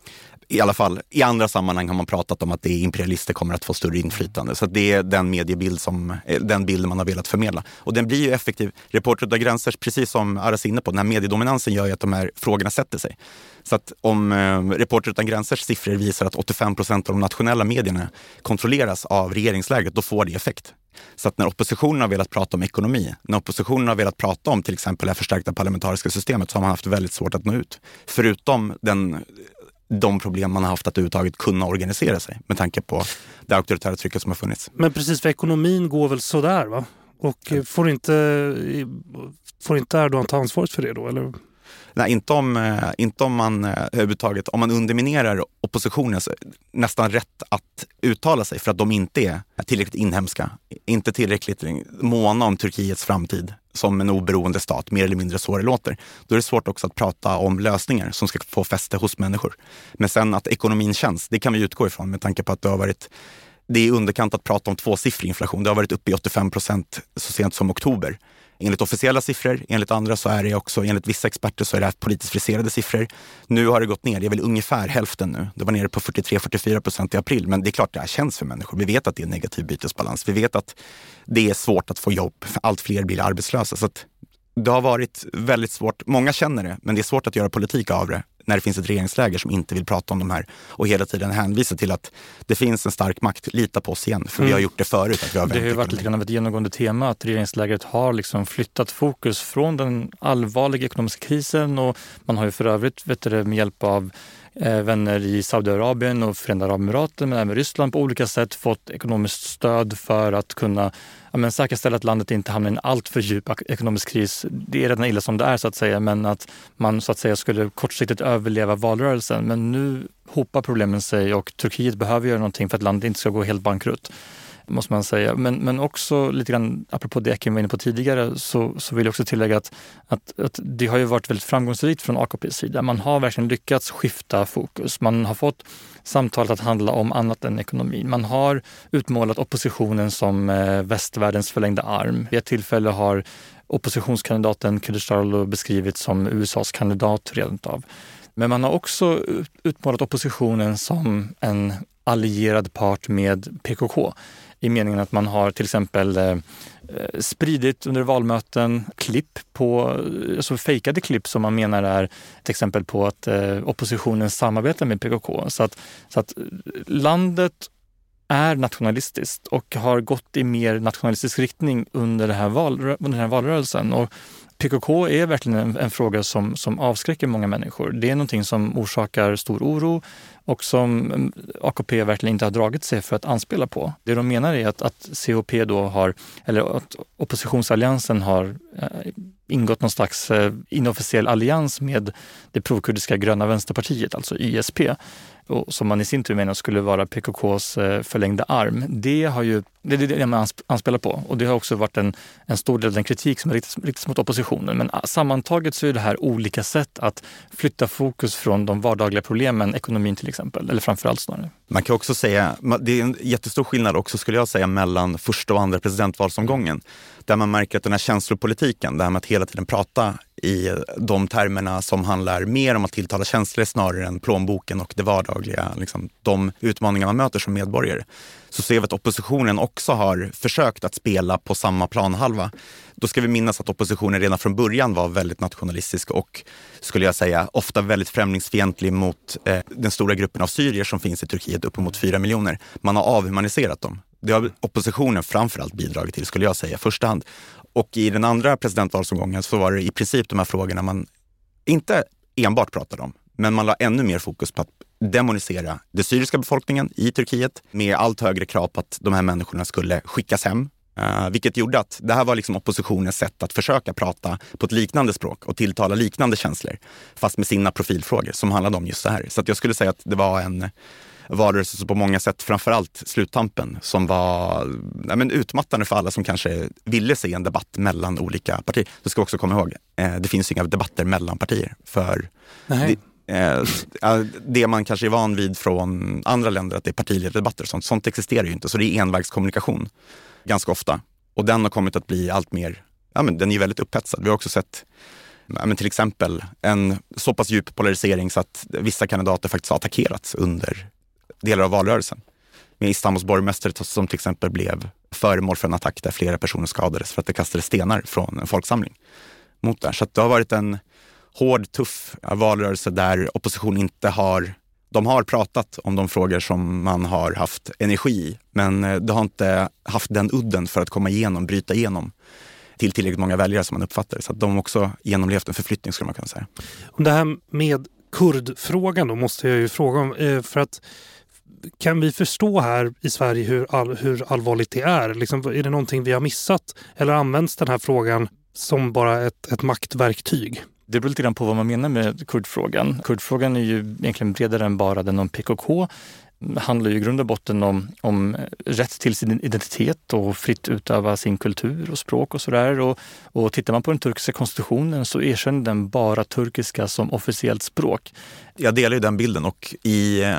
i alla fall i andra sammanhang har man pratat om att det imperialister kommer att få större inflytande. Så det är den mediebild som, eh, den bild man har velat förmedla. Och den blir ju effektiv. Reporter utan gränser, precis som Aras inne på, den här mediedominansen gör ju att de här frågorna sätter sig. Så att om eh, Reporter utan gränsers siffror visar att 85 procent av de nationella medierna kontrolleras av regeringsläget, då får det effekt. Så att när oppositionen har velat prata om ekonomi, när oppositionen har velat prata om till exempel det förstärkta parlamentariska systemet så har man haft väldigt svårt att nå ut. Förutom den de problem man har haft att överhuvudtaget kunna organisera sig med tanke på det auktoritära trycket som har funnits. Men precis, för ekonomin går väl sådär va? Och får inte, får inte Erdogan ta ansvaret för det då? Eller? Nej, inte om, eh, inte om man eh, överhuvudtaget, om man underminerar oppositionens nästan rätt att uttala sig för att de inte är tillräckligt inhemska, inte tillräckligt måna om Turkiets framtid som en oberoende stat, mer eller mindre så det låter. Då är det svårt också att prata om lösningar som ska få fäste hos människor. Men sen att ekonomin känns, det kan vi utgå ifrån med tanke på att det har varit det är underkant att prata om tvåsiffrig inflation. Det har varit uppe i 85 procent så sent som oktober enligt officiella siffror. Enligt andra så är det också, enligt vissa experter så är det politiskt friserade siffror. Nu har det gått ner, det är väl ungefär hälften nu. Det var nere på 43-44 procent i april, men det är klart det här känns för människor. Vi vet att det är negativ bytesbalans. Vi vet att det är svårt att få jobb. Allt fler blir arbetslösa. Så det har varit väldigt svårt. Många känner det, men det är svårt att göra politik av det när det finns ett regeringsläger som inte vill prata om de här och hela tiden hänvisa till att det finns en stark makt. Lita på oss igen, för mm. vi har gjort det förut. Att vi har det har ju varit lite grann av ett genomgående tema att regeringslägret har liksom flyttat fokus från den allvarliga ekonomiska krisen och man har ju för övrigt vet du, med hjälp av Eh, vänner i Saudiarabien och Förenade Arabemiraten men även Ryssland på olika sätt fått ekonomiskt stöd för att kunna ja, men säkerställa att landet inte hamnar i en alltför djup ekonomisk kris. Det är redan illa som det är så att säga, men att man så att säga skulle kortsiktigt överleva valrörelsen. Men nu hopar problemen sig och Turkiet behöver göra någonting för att landet inte ska gå helt bankrutt måste man säga. Men, men också lite grann, apropå det Kim var inne på tidigare, så, så vill jag också tillägga att, att, att det har ju varit väldigt framgångsrikt från AKPs sida. Man har verkligen lyckats skifta fokus. Man har fått samtalet att handla om annat än ekonomin. Man har utmålat oppositionen som eh, västvärldens förlängda arm. Vid ett tillfälle har oppositionskandidaten Kılıçdaroğlu beskrivits som USAs kandidat rent av. Men man har också utmålat oppositionen som en allierad part med PKK i meningen att man har till exempel eh, spridit under valmöten klipp på, eh, alltså fejkade klipp som man menar är ett exempel på att eh, oppositionen samarbetar med PKK. Så att, så att eh, landet är nationalistiskt och har gått i mer nationalistisk riktning under, det här val, under den här valrörelsen. Och PKK är verkligen en, en, fråga som, som avskräcker många människor. Det är någonting som orsakar stor oro och som AKP verkligen inte har dragit sig för att anspela på. Det de menar är att, att CHP då har, eller att oppositionsalliansen har eh, ingått någon slags eh, inofficiell allians med det provkurdiska gröna vänsterpartiet, alltså ISP och som man i sin tur menar skulle vara PKKs eh, förlängda arm. Det, har ju, det är det man anspelar på och det har också varit en, en stor del av den kritik som riktas, riktas mot oppositionen. Men ah, sammantaget så är det här olika sätt att flytta fokus från de vardagliga problemen, ekonomin till exempel, eller framförallt snarare. Man kan också säga, det är en jättestor skillnad också skulle jag säga mellan första och andra presidentvalsomgången. Där man märker att den här känslopolitiken, det här med att hela tiden prata i de termerna som handlar mer om att tilltala känslor snarare än plånboken och det vardagliga, liksom, de utmaningar man möter som medborgare. Så ser vi att oppositionen också har försökt att spela på samma planhalva. Då ska vi minnas att oppositionen redan från början var väldigt nationalistisk och skulle jag säga ofta väldigt främlingsfientlig mot eh, den stora gruppen av syrier som finns i Turkiet, uppemot fyra miljoner. Man har avhumaniserat dem. Det har oppositionen framförallt bidragit till, skulle jag säga, i första hand. Och i den andra presidentvalsomgången så var det i princip de här frågorna man inte enbart pratade om, men man la ännu mer fokus på att demonisera den syriska befolkningen i Turkiet med allt högre krav på att de här människorna skulle skickas hem. Uh, vilket gjorde att det här var liksom oppositionens sätt att försöka prata på ett liknande språk och tilltala liknande känslor, fast med sina profilfrågor som handlade om just det här. Så jag skulle säga att det var en valrörelse på många sätt, framförallt sluttampen, som var ja, men utmattande för alla som kanske ville se en debatt mellan olika partier. Du ska också komma ihåg, eh, det finns inga debatter mellan partier. För det, eh, det man kanske är van vid från andra länder, att det är partiledardebatter och sånt, sånt existerar ju inte. Så det är envägskommunikation ganska ofta. Och den har kommit att bli allt mer, ja men den är ju väldigt upphetsad. Vi har också sett ja, men till exempel en så pass djup polarisering så att vissa kandidater faktiskt har attackerats under delar av valrörelsen. Med Istanbuls borgmästare som till exempel blev föremål för en attack där flera personer skadades för att det kastades stenar från en folksamling mot den. Så det har varit en hård, tuff eh, valrörelse där opposition inte har de har pratat om de frågor som man har haft energi i, men eh, det har inte haft den udden för att komma igenom, bryta igenom till tillräckligt många väljare som man uppfattar det. Så att de också genomlevt en förflyttning skulle man kunna säga. Om det här med kurdfrågan då måste jag ju fråga om, eh, för att kan vi förstå här i Sverige hur, all, hur allvarligt det är? Liksom, är det någonting vi har missat? Eller används den här frågan som bara ett, ett maktverktyg? Det beror lite grann på vad man menar med kurdfrågan. Kurdfrågan är ju egentligen bredare än bara den om PKK handlar ju i grund och botten om, om rätt till sin identitet och fritt utöva sin kultur och språk och sådär. Och, och tittar man på den turkiska konstitutionen så erkänner den bara turkiska som officiellt språk. Jag delar ju den bilden och i eh,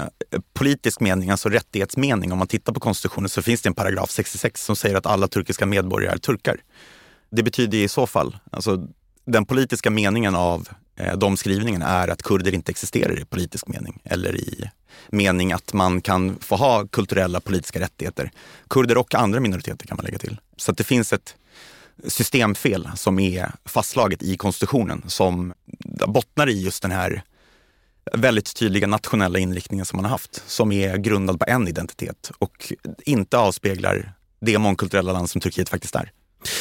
politisk mening, alltså rättighetsmening, om man tittar på konstitutionen så finns det en paragraf 66 som säger att alla turkiska medborgare är turkar. Det betyder i så fall, alltså den politiska meningen av Eh, de skrivningarna är att kurder inte existerar i politisk mening eller i mening att man kan få ha kulturella politiska rättigheter. Kurder och andra minoriteter kan man lägga till. Så att det finns ett systemfel som är fastslaget i konstitutionen som bottnar i just den här väldigt tydliga nationella inriktningen som man har haft, som är grundad på en identitet och inte avspeglar det mångkulturella land som Turkiet faktiskt är.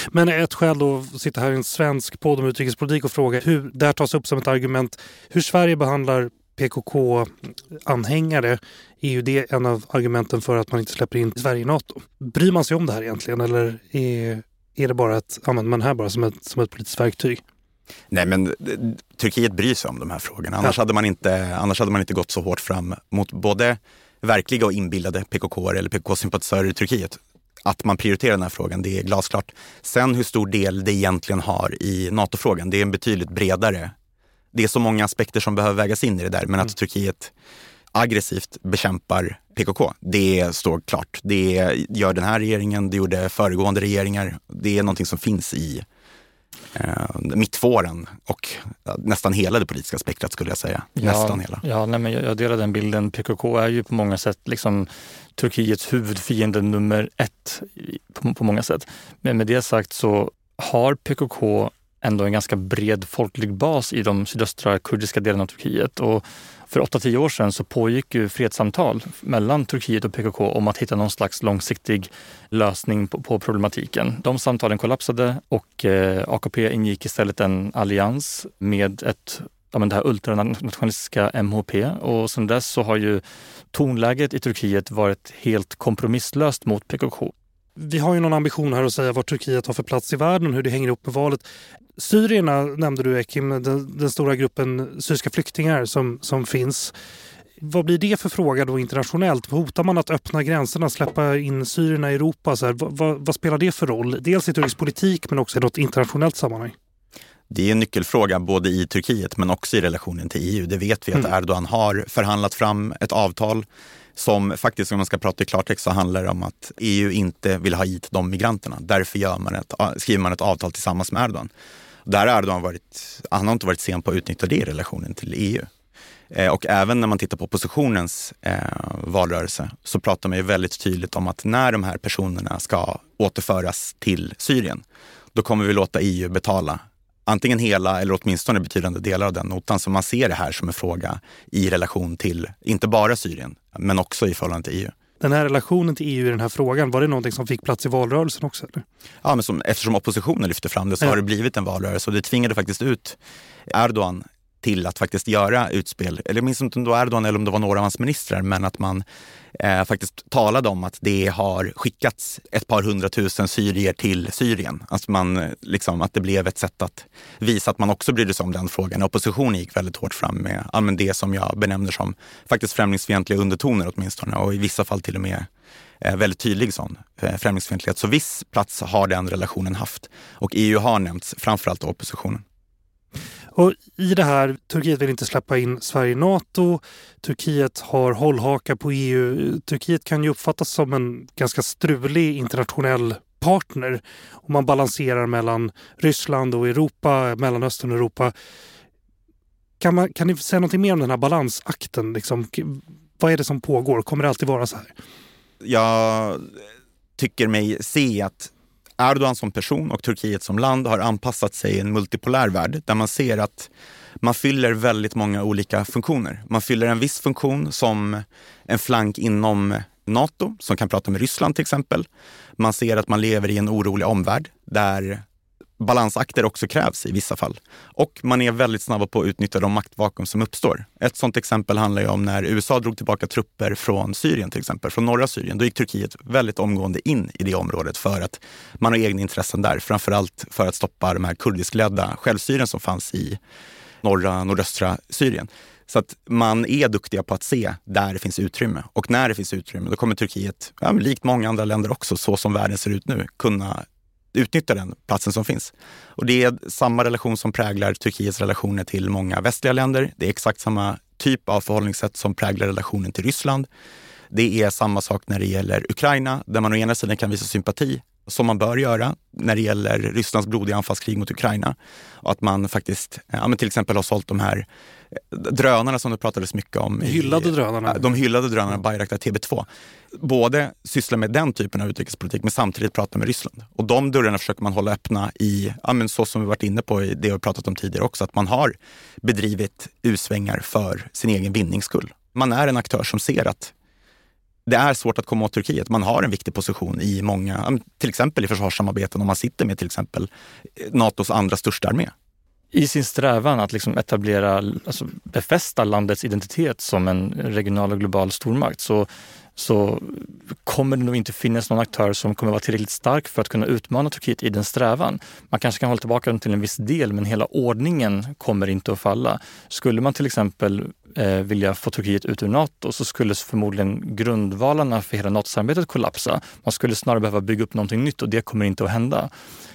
Men ett skäl då att sitta här i en svensk podd om utrikespolitik och fråga hur det här tas upp som ett argument hur Sverige behandlar PKK-anhängare är ju det en av argumenten för att man inte släpper in Sverige i NATO. Bryr man sig om det här egentligen eller är, är det bara ett, använder man det här bara som ett, som ett politiskt verktyg? Nej, men eh, Turkiet bryr sig om de här frågorna. Annars, ja. hade man inte, annars hade man inte gått så hårt fram mot både verkliga och inbillade PKK eller PKK-sympatisörer i Turkiet. Att man prioriterar den här frågan, det är glasklart. Sen hur stor del det egentligen har i NATO-frågan, det är en betydligt bredare det är så många aspekter som behöver vägas in i det där, men att mm. Turkiet aggressivt bekämpar PKK, det står klart. Det gör den här regeringen, det gjorde föregående regeringar. Det är någonting som finns i mittfåran och nästan hela det politiska spektrat skulle jag säga. Ja, nästan hela. Ja, nej, men jag delar den bilden. PKK är ju på många sätt liksom Turkiets huvudfiende nummer ett på, på många sätt. Men med det sagt så har PKK ändå en ganska bred folklig bas i de sydöstra kurdiska delarna av Turkiet. Och för 8-10 år sedan så pågick ju fredssamtal mellan Turkiet och PKK om att hitta någon slags långsiktig lösning på, på problematiken. De samtalen kollapsade och eh, AKP ingick istället en allians med ett ja, men det här ultranationalistiska MHP och sedan dess så har ju tonläget i Turkiet varit helt kompromisslöst mot PKK. Vi har ju någon ambition här att säga vad Turkiet har för plats i världen, hur det hänger ihop med valet. Syrierna nämnde du Ekim, den, den stora gruppen syriska flyktingar som, som finns. Vad blir det för fråga då internationellt? Hotar man att öppna gränserna, släppa in syrierna i Europa? Så vad, vad, vad, spelar det för roll? Dels i turkisk politik men också i något internationellt sammanhang. Det är en nyckelfråga både i Turkiet men också i relationen till EU. Det vet vi att mm. Erdogan har förhandlat fram ett avtal som faktiskt, om man ska prata i klartext, så handlar det om att EU inte vill ha hit de migranterna. Därför gör man ett, skriver man ett avtal tillsammans med Erdogan. Där har Erdogan varit, han har inte varit sen på att utnyttja det i relationen till EU. Eh, och även när man tittar på oppositionens eh, valrörelse så pratar man ju väldigt tydligt om att när de här personerna ska återföras till Syrien, då kommer vi låta EU betala antingen hela eller åtminstone betydande delar av den notan. Så man ser det här som en fråga i relation till, inte bara Syrien, men också i förhållande till EU. Den här relationen till EU i den här frågan, var det någonting som fick plats i valrörelsen också? Eller? Ja, men som, eftersom oppositionen lyfte fram det så ja. har det blivit en valrörelse och det tvingade faktiskt ut Erdogan till att faktiskt göra utspel. Eller jag minns inte om det var Erdogan eller om det var några av hans ministrar, men att man eh, faktiskt talade om att det har skickats ett par hundratusen syrier till Syrien. Alltså man, eh, liksom, att det blev ett sätt att visa att man också brydde sig om den frågan. Oppositionen gick väldigt hårt fram med ja, det som jag benämner som faktiskt främlingsfientliga undertoner åtminstone och i vissa fall till och med eh, väldigt tydlig sån eh, främlingsfientlighet. Så viss plats har den relationen haft. Och EU har nämnts, framförallt oppositionen. Och I det här, Turkiet vill inte släppa in Sverige i Nato. Turkiet har hållhakar på EU. Turkiet kan ju uppfattas som en ganska strulig internationell partner. Och man balanserar mellan Ryssland och Europa, Mellanöstern och Europa. Kan, man, kan ni säga något mer om den här balansakten? Liksom, vad är det som pågår? Kommer det alltid vara så här? Jag tycker mig se att Erdogan som person och Turkiet som land har anpassat sig i en multipolär värld där man ser att man fyller väldigt många olika funktioner. Man fyller en viss funktion som en flank inom Nato som kan prata med Ryssland till exempel. Man ser att man lever i en orolig omvärld där balansakter också krävs i vissa fall. Och man är väldigt snabba på att utnyttja de maktvakuum som uppstår. Ett sådant exempel handlar ju om när USA drog tillbaka trupper från Syrien till exempel, från norra Syrien. Då gick Turkiet väldigt omgående in i det området för att man har egna intressen där. Framförallt för att stoppa de här kurdiskledda självstyren som fanns i norra, nordöstra Syrien. Så att man är duktiga på att se där det finns utrymme. Och när det finns utrymme, då kommer Turkiet, ja, likt många andra länder också, så som världen ser ut nu, kunna utnyttja den platsen som finns. Och det är samma relation som präglar Turkiets relationer till många västliga länder. Det är exakt samma typ av förhållningssätt som präglar relationen till Ryssland. Det är samma sak när det gäller Ukraina, där man å ena sidan kan visa sympati som man bör göra när det gäller Rysslands blodiga anfallskrig mot Ukraina. Och att man faktiskt ja, men till exempel har sålt de här eh, drönarna som det pratades mycket om. Hyllade i, drönarna. De hyllade drönarna Bayraktar TB2. Både syssla med den typen av utrikespolitik men samtidigt prata med Ryssland. Och de dörrarna försöker man hålla öppna i, ja, men så som vi varit inne på i det vi pratat om tidigare också, att man har bedrivit U-svängar för sin egen vinnings skull. Man är en aktör som ser att det är svårt att komma åt Turkiet. Man har en viktig position i många, till exempel i försvarssamarbeten om man sitter med till exempel eh, Natos andra största armé. I sin strävan att liksom etablera, alltså befästa landets identitet som en regional och global stormakt så, så kommer det nog inte finnas någon aktör som kommer vara tillräckligt stark för att kunna utmana Turkiet i den strävan. Man kanske kan hålla tillbaka dem till en viss del men hela ordningen kommer inte att falla. Skulle man till exempel eh, vilja få Turkiet ut ur Nato så skulle förmodligen grundvalarna för hela NATO-samarbetet kollapsa. Man skulle snarare behöva bygga upp någonting nytt och det kommer inte att hända.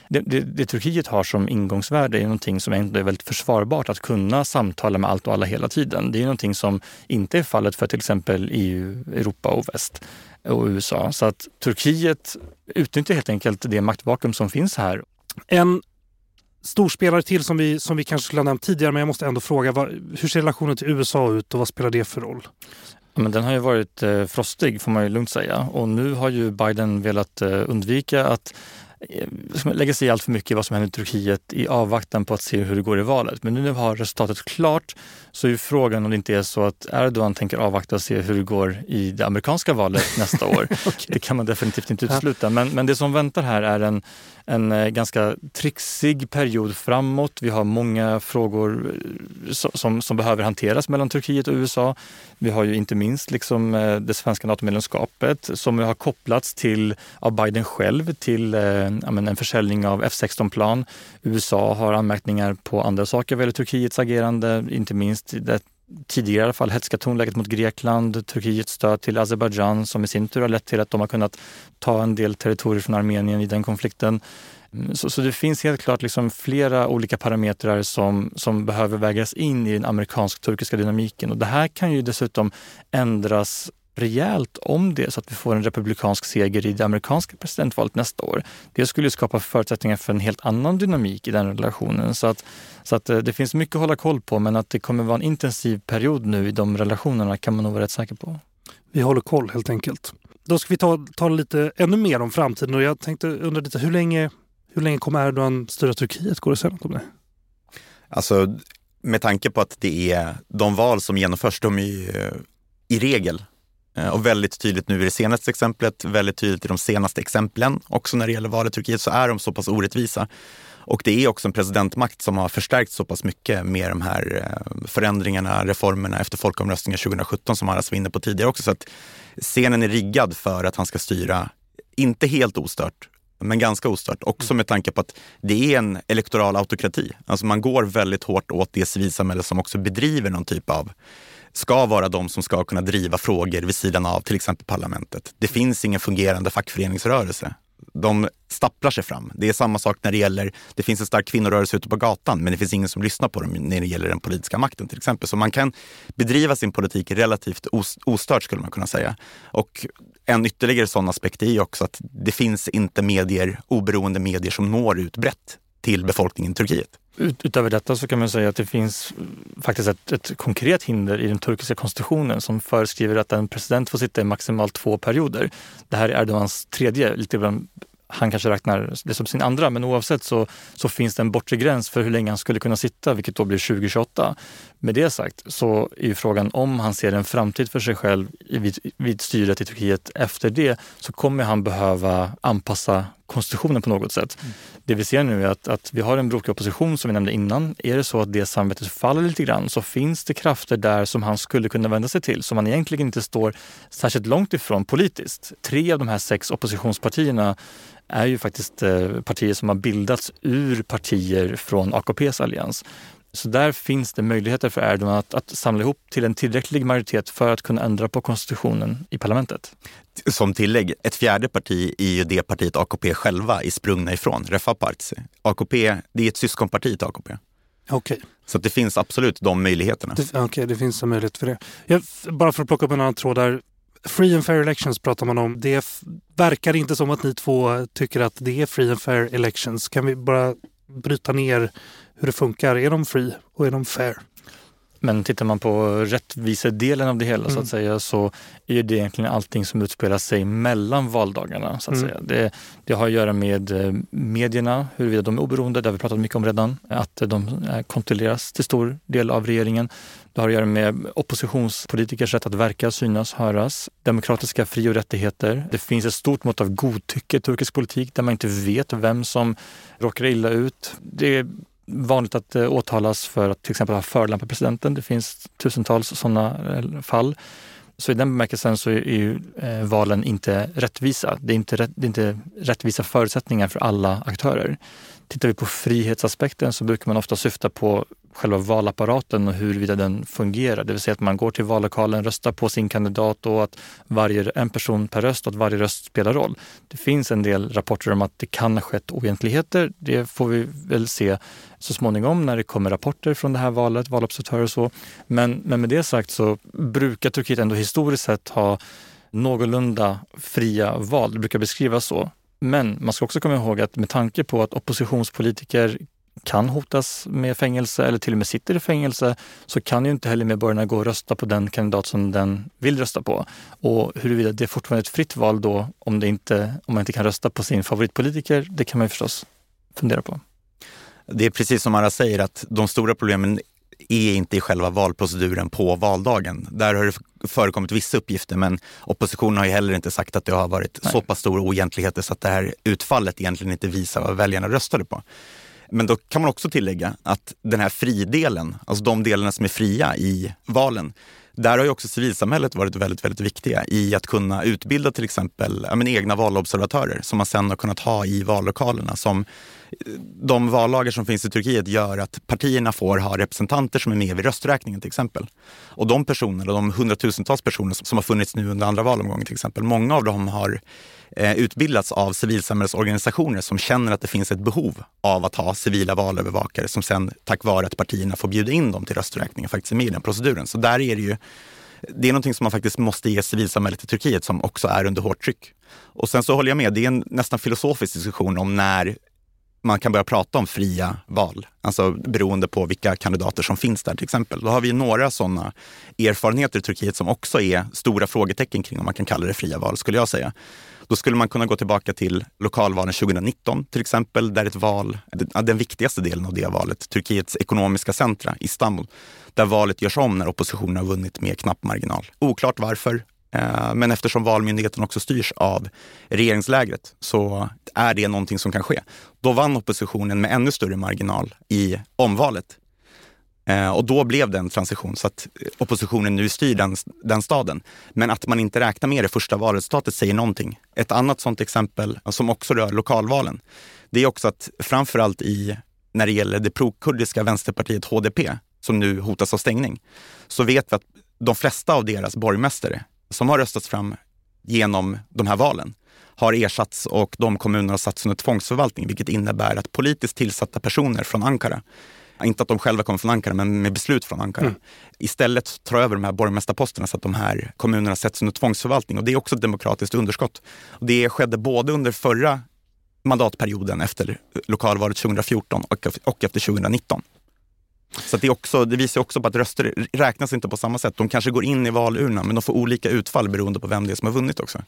Det, det, det, Turkiet har som ingångsvärde är någonting som ändå är väldigt försvarbart, att kunna samtala med allt och alla hela tiden. Det är någonting som inte är fallet för till exempel EU, Europa och väst och USA. Så att Turkiet utnyttjar helt enkelt det maktvakuum som finns här. En storspelare till som vi, som vi kanske skulle ha nämnt tidigare, men jag måste ändå fråga, vad, hur ser relationen till USA ut och vad spelar det för roll? Ja, men den har ju varit eh, frostig får man ju lugnt säga och nu har ju Biden velat eh, undvika att Eh, lägga sig i allt för mycket i vad som händer i Turkiet i avvaktan på att se hur det går i valet. Men nu när vi har resultatet klart så är frågan om det inte är så att Erdogan tänker avvakta och se hur det går i det amerikanska valet nästa år. okay. Det kan man definitivt inte utesluta. Men, men det som väntar här är en, en eh, ganska trixig period framåt. Vi har många frågor eh, som, som behöver hanteras mellan Turkiet och USA. Vi har ju inte minst liksom eh, det svenska NATO-medlemskapet som har kopplats till, av Biden själv till en försäljning av F16-plan. USA har anmärkningar på andra saker vad gäller Turkiets agerande, inte minst det tidigare i alla fall hetska tonläget mot Grekland, Turkiets stöd till Azerbajdzjan som i sin tur har lett till att de har kunnat ta en del territorier från Armenien i den konflikten. Mm, så, så det finns helt klart liksom flera olika parametrar som, som behöver vägas in i den amerikansk-turkiska dynamiken och det här kan ju dessutom ändras rejält om det så att vi får en republikansk seger i det amerikanska presidentvalet nästa år. Det skulle skapa förutsättningar för en helt annan dynamik i den relationen. Så att, så att eh, det finns mycket att hålla koll på men att det kommer vara en intensiv period nu i de relationerna kan man nog vara rätt säker på. Vi håller koll helt enkelt. Då ska vi ta, ta lite ännu mer om framtiden och jag tänkte undra lite hur länge, hur länge kommer Erdogan styra Turkiet? Går det att säga något om det? Alltså med tanke på att det är de val som genomförs, de är ju i regel Eh, och väldigt tydligt nu i det senaste exemplet, väldigt tydligt i de senaste exemplen också när det gäller valet i Turkiet, så är de så pass orättvisa. Och det är också en presidentmakt som har förstärkt så pass mycket med de här eh, förändringarna, reformerna efter folkomröstningen 2017 som Aras var inne på tidigare också. Så att scenen är riggad för att han ska styra, inte helt ostört, men ganska ostört. Också med tanke på att det är en elektoral autokrati. Alltså man går väldigt hårt åt det civilsamhälle som också bedriver någon typ av ska vara de som ska kunna driva frågor vid sidan av till exempel parlamentet. Det finns ingen fungerande fackföreningsrörelse. De stapplar sig fram. Det är samma sak när det gäller, det finns en stark kvinnorörelse ute på gatan men det finns ingen som lyssnar på dem när det gäller den politiska makten till exempel. Så man kan bedriva sin politik relativt ostört skulle man kunna säga. Och en ytterligare sån aspekt är ju också att det finns inte medier, oberoende medier som når ut brett till befolkningen i Turkiet. Ut, utöver detta så kan man säga att det finns eh, faktiskt ett, ett, konkret hinder i den turkiska konstitutionen som föreskriver att en president får sitta i maximalt två perioder. Det här är Erdogans tredje, lite bland han kanske räknar det som sin andra, men oavsett så, så finns det en bortre gräns för hur länge han skulle kunna sitta, vilket då blir 2028. Med det sagt så är ju frågan om han ser en framtid för sig själv vid, vid styret i Turkiet efter det, så kommer han behöva anpassa konstitutionen på något sätt. Mm. Det vi ser nu är att, att vi har en brokig opposition som vi nämnde innan. Är det så att det samarbetet faller lite grann så finns det krafter där som han skulle kunna vända sig till, som han egentligen inte står särskilt långt ifrån politiskt. Tre av de här sex oppositionspartierna är ju faktiskt eh, partier som har bildats ur partier från AKPs allians. Så där finns det möjligheter för Erdogan att, att samla ihop till en tillräcklig majoritet för att kunna ändra på konstitutionen i parlamentet. Som tillägg, ett fjärde parti är ju det partiet AKP själva är sprungna ifrån, Refah Partisi. AKP, det är ett syskonparti till AKP. Okej. Okay. Så det finns absolut de möjligheterna. Okej, okay, det finns en möjlighet för det. Jag, bara för att plocka upp en annan tråd där. Free and fair elections pratar man om. Det verkar inte som att ni två tycker att det är free and fair elections. Kan vi bara bryta ner hur det funkar? Är de free och är de fair? Men tittar man på rättvisedelen av det hela mm. så att mm. säga så är det egentligen allting som utspelar sig mellan valdagarna. Så att mm. säga. Det, det, har att göra med eh, medierna, huruvida de är oberoende, det har vi pratat mycket om redan, att de eh, kontrolleras till stor del av regeringen. Det har att göra med oppositionspolitikers rätt att verka, synas, höras, demokratiska fri och rättigheter. Det finns ett stort mått av godtycke i turkisk politik där man inte vet vem som råkar illa ut. Det vanligt att eh, åtalas för att till exempel ha förolämpat presidenten. Det finns tusentals sådana eh, fall. Så i den bemärkelsen så är ju eh, valen inte rättvisa. Det är inte, rätt, det är inte rättvisa förutsättningar för alla aktörer. Tittar vi på frihetsaspekten så brukar man ofta syfta på själva valapparaten och huruvida den fungerar. Det vill säga att man går till vallokalen, röstar på sin kandidat och att varje, en person per röst och att varje röst spelar roll. Det finns en del rapporter om att det kan ha skett oegentligheter. Det får vi väl se så småningom när det kommer rapporter från det här valet, valobservatörer och så. Men, men med det sagt så brukar Turkiet ändå historiskt sett ha någorlunda fria val. Det brukar beskrivas så. Men man ska också komma ihåg att med tanke på att oppositionspolitiker kan hotas med fängelse eller till och med sitter i fängelse så kan ju inte heller medborgarna gå och rösta på den kandidat som den vill rösta på. Och huruvida det är fortfarande ett fritt val då om, det inte, om man inte kan rösta på sin favoritpolitiker, det kan man ju förstås fundera på. Det är precis som Ara säger att de stora problemen är inte i själva valproceduren på valdagen. Där har det förekommit vissa uppgifter men oppositionen har ju heller inte sagt att det har varit Nej. så pass stora oegentligheter så att det här utfallet egentligen inte visar vad väljarna röstade på. Men då kan man också tillägga att den här fridelen, alltså de delarna som är fria i valen, där har ju också civilsamhället varit väldigt, väldigt viktiga i att kunna utbilda till exempel ja, men, egna valobservatörer som man sen har kunnat ha i vallokalerna. Som de vallagar som finns i Turkiet gör att partierna får ha representanter som är med vid rösträkningen till exempel. Och de personerna, de hundratusentals personer som har funnits nu under andra valomgången till exempel, många av dem har eh, utbildats av civilsamhällesorganisationer som känner att det finns ett behov av att ha civila valövervakare som sen tack vare att partierna får bjuda in dem till rösträkningen faktiskt är med i den proceduren. Så där är det ju det är någonting som man faktiskt måste ge civilsamhället i Turkiet som också är under hårt tryck. Och sen så håller jag med, det är en nästan filosofisk diskussion om när man kan börja prata om fria val, alltså beroende på vilka kandidater som finns där till exempel. Då har vi några sådana erfarenheter i Turkiet som också är stora frågetecken kring om man kan kalla det fria val, skulle jag säga. Då skulle man kunna gå tillbaka till lokalvalen 2019 till exempel, där ett val, den viktigaste delen av det valet, Turkiets ekonomiska centra, Istanbul, där valet görs om när oppositionen har vunnit med knapp marginal. Oklart varför, Eh, men eftersom Valmyndigheten också styrs av regeringslägret så är det någonting som kan ske. Då vann oppositionen med ännu större marginal i omvalet. Eh, och då blev det en transition så att eh, oppositionen nu styr den, den staden. Men att man inte räknar med det första valresultatet säger någonting. Ett annat sådant exempel som också rör lokalvalen, det är också att framförallt i, när det gäller det prokurdiska vänsterpartiet HDP, som nu hotas av stängning, så vet vi att de flesta av deras borgmästare som har röstats fram genom de här valen har ersatts och de kommunerna har satts under tvångsförvaltning, vilket innebär att politiskt tillsatta personer från Ankara, inte att de själva kommer från Ankara, men med beslut från Ankara, mm. istället tar över de här borgmästarposterna så att de här kommunerna sätts under tvångsförvaltning. Och det är också ett demokratiskt underskott. Och det skedde både under förra mandatperioden efter lokalvalet 2014 och, och efter 2019. Så det, är också, det visar också på att röster räknas inte på samma sätt. De kanske går in i valurnan men de får olika utfall beroende på vem det är som har vunnit också.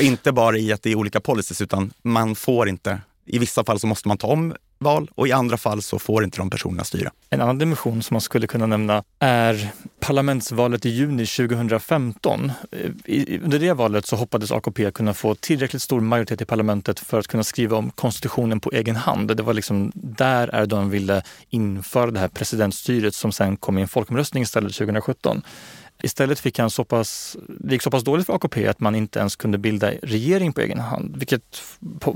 Inte bara i att det är olika policies utan man får inte, i vissa fall så måste man ta om val och i andra fall så får inte de personerna styra. En annan dimension som man skulle kunna nämna är parlamentsvalet i juni 2015. Eh, under det valet så hoppades AKP kunna få tillräckligt stor majoritet i parlamentet för att kunna skriva om konstitutionen på egen hand. Det var liksom där Erdogan ville införa det här presidentstyret som sen kom i en folkomröstning istället 2017. Istället fick han så pass, det gick så pass dåligt för AKP att man inte ens kunde bilda regering på egen hand. Vilket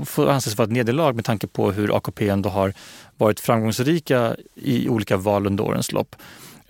får anses vara ett nederlag med tanke på hur AKP ändå har varit framgångsrika i olika val under årens lopp.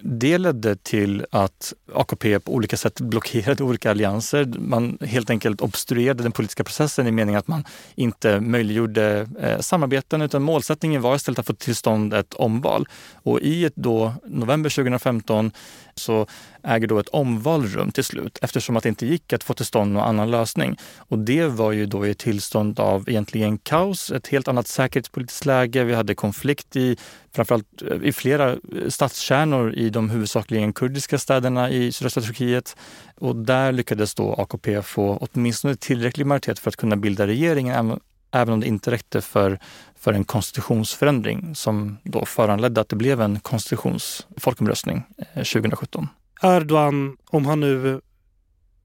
det ledde till att AKP på olika sätt blockerade olika allianser. Man helt enkelt obstruerade den politiska processen i meningen att man inte möjliggjorde eh, samarbeten utan målsättningen var istället att få till stånd ett omval. Och i ett då, november 2015 så äger då ett omval rum till slut eftersom att det inte gick att få till stånd någon annan lösning. Och det var ju då i ett tillstånd av egentligen kaos, ett helt annat säkerhetspolitiskt läge. Vi hade konflikt i framförallt eh, i flera eh, stadskärnor i de huvudsakligen kurdiska städerna i sydöstra Turkiet. Och där lyckades då AKP få åtminstone tillräcklig majoritet för att kunna bilda regeringen, även om det inte räckte för, för en konstitutionsförändring som då föranledde att det blev en konstitutionsfolkomröstning eh, 2017. Erdogan, om han nu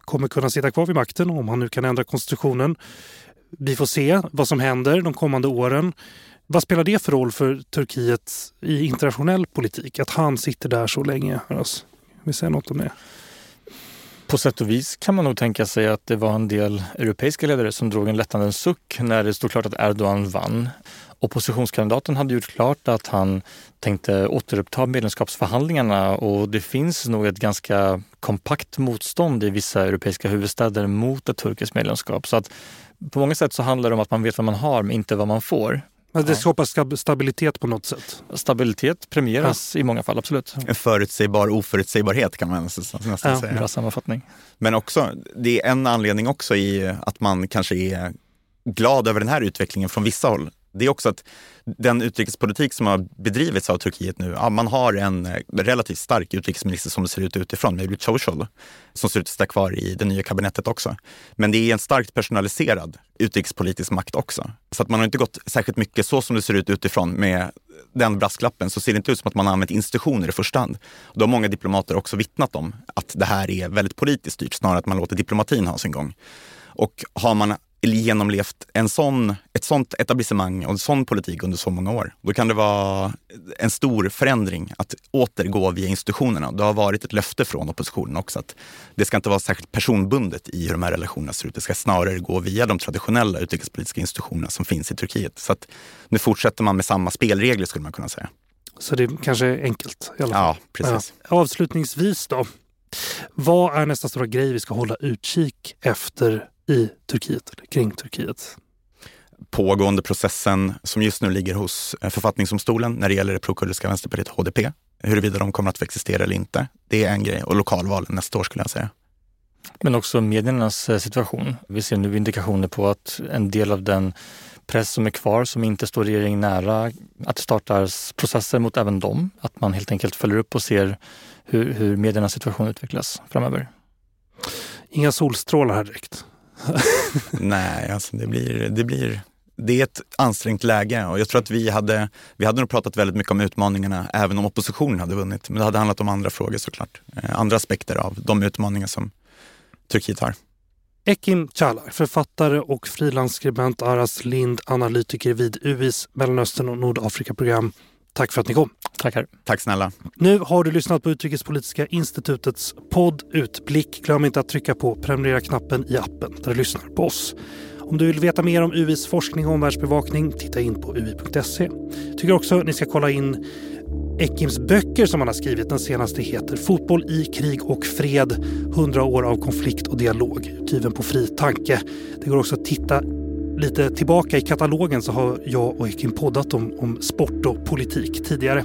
kommer kunna sitta kvar vid makten, om han nu kan ändra konstitutionen. Vi får se vad som händer de kommande åren. Vad spelar det för roll för Turkiet i internationell politik att han sitter där så länge? Vill säga något om det? På sätt och vis kan man nog tänka sig att det var en del europeiska ledare som drog en lättnadens suck när det stod klart att Erdogan vann. Oppositionskandidaten hade gjort klart att han tänkte återuppta medlemskapsförhandlingarna och det finns nog ett ganska kompakt motstånd i vissa europeiska huvudstäder mot ett turkiskt medlemskap. Så att på många sätt så handlar det om att man vet vad man har men inte vad man får. Men det skapar stabilitet på något sätt? Stabilitet premieras ja. i många fall, absolut. En förutsägbar oförutsägbarhet kan man nästan ja. säga. Bra sammanfattning. Men också, det är en anledning också i att man kanske är glad över den här utvecklingen från vissa håll det är också att den utrikespolitik som har bedrivits av Turkiet nu, ja, man har en eh, relativt stark utrikesminister som det ser ut utifrån, Mevlut Çavuşoğlu, som ser ut att sitta kvar i det nya kabinettet också. Men det är en starkt personaliserad utrikespolitisk makt också. Så att man har inte gått särskilt mycket så som det ser ut utifrån med den brasklappen så ser det inte ut som att man har använt institutioner i första hand. Då har många diplomater också vittnat om att det här är väldigt politiskt styrt snarare att man låter diplomatin ha sin gång. Och har man genomlevt en sån, ett sånt etablissemang och en sån politik under så många år. Då kan det vara en stor förändring att återgå via institutionerna. Det har varit ett löfte från oppositionen också att det ska inte vara särskilt personbundet i hur de här relationerna ser ut. Det ska snarare gå via de traditionella utrikespolitiska institutionerna som finns i Turkiet. Så att nu fortsätter man med samma spelregler skulle man kunna säga. Så det kanske är enkelt i alla fall. Ja, precis. Ja. Avslutningsvis då. Vad är nästa stora grej vi ska hålla utkik efter i Turkiet, eller kring Turkiet? Pågående processen som just nu ligger hos eh, författningsdomstolen när det gäller det prokurdiska vänsterpartiet HDP. Huruvida de kommer att få existera eller inte. Det är en grej. Och lokalvalen nästa år skulle jag säga. Men också mediernas eh, situation. Vi ser nu indikationer på att en del av den press som är kvar som inte står regeringen nära, att det startas processer mot även dem. Att man helt enkelt följer upp och ser hur, hur mediernas situation utvecklas framöver. Inga solstrålar här direkt. Nej, alltså det blir, det blir det är ett ansträngt läge och jag tror att vi hade, vi hade nog pratat väldigt mycket om utmaningarna även om oppositionen hade vunnit. Men det hade handlat om andra frågor såklart. Eh, andra aspekter av de utmaningar som Turkiet har. Ekim Çalar, författare och frilansskribent, Aras Lind, analytiker vid UIs Mellanöstern och Nordafrika-program. Tack för att ni kom. Tackar. Tack snälla. Nu har du lyssnat på Utrikespolitiska institutets podd Utblick. Glöm inte att trycka på prenumerera-knappen i appen där du lyssnar på oss. Om du vill veta mer om UIs forskning och omvärldsbevakning, titta in på ui.se. Tycker också att ni ska kolla in Ekims böcker som han har skrivit. Den senaste heter Fotboll i krig och fred. 100 år av konflikt och dialog. Utgiven på Fri Tanke. Det går också att titta lite tillbaka i katalogen så har jag och Ekin poddat om, om sport och politik tidigare.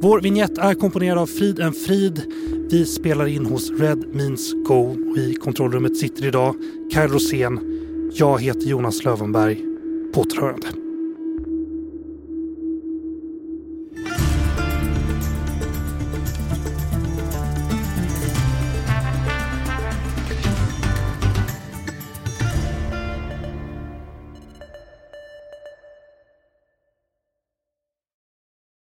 Vår vignett är komponerad av Frid en Frid. Vi spelar in hos Red Means Go och i kontrollrummet sitter idag Kyle Rosén. Jag heter Jonas Lövenberg. På återhörande.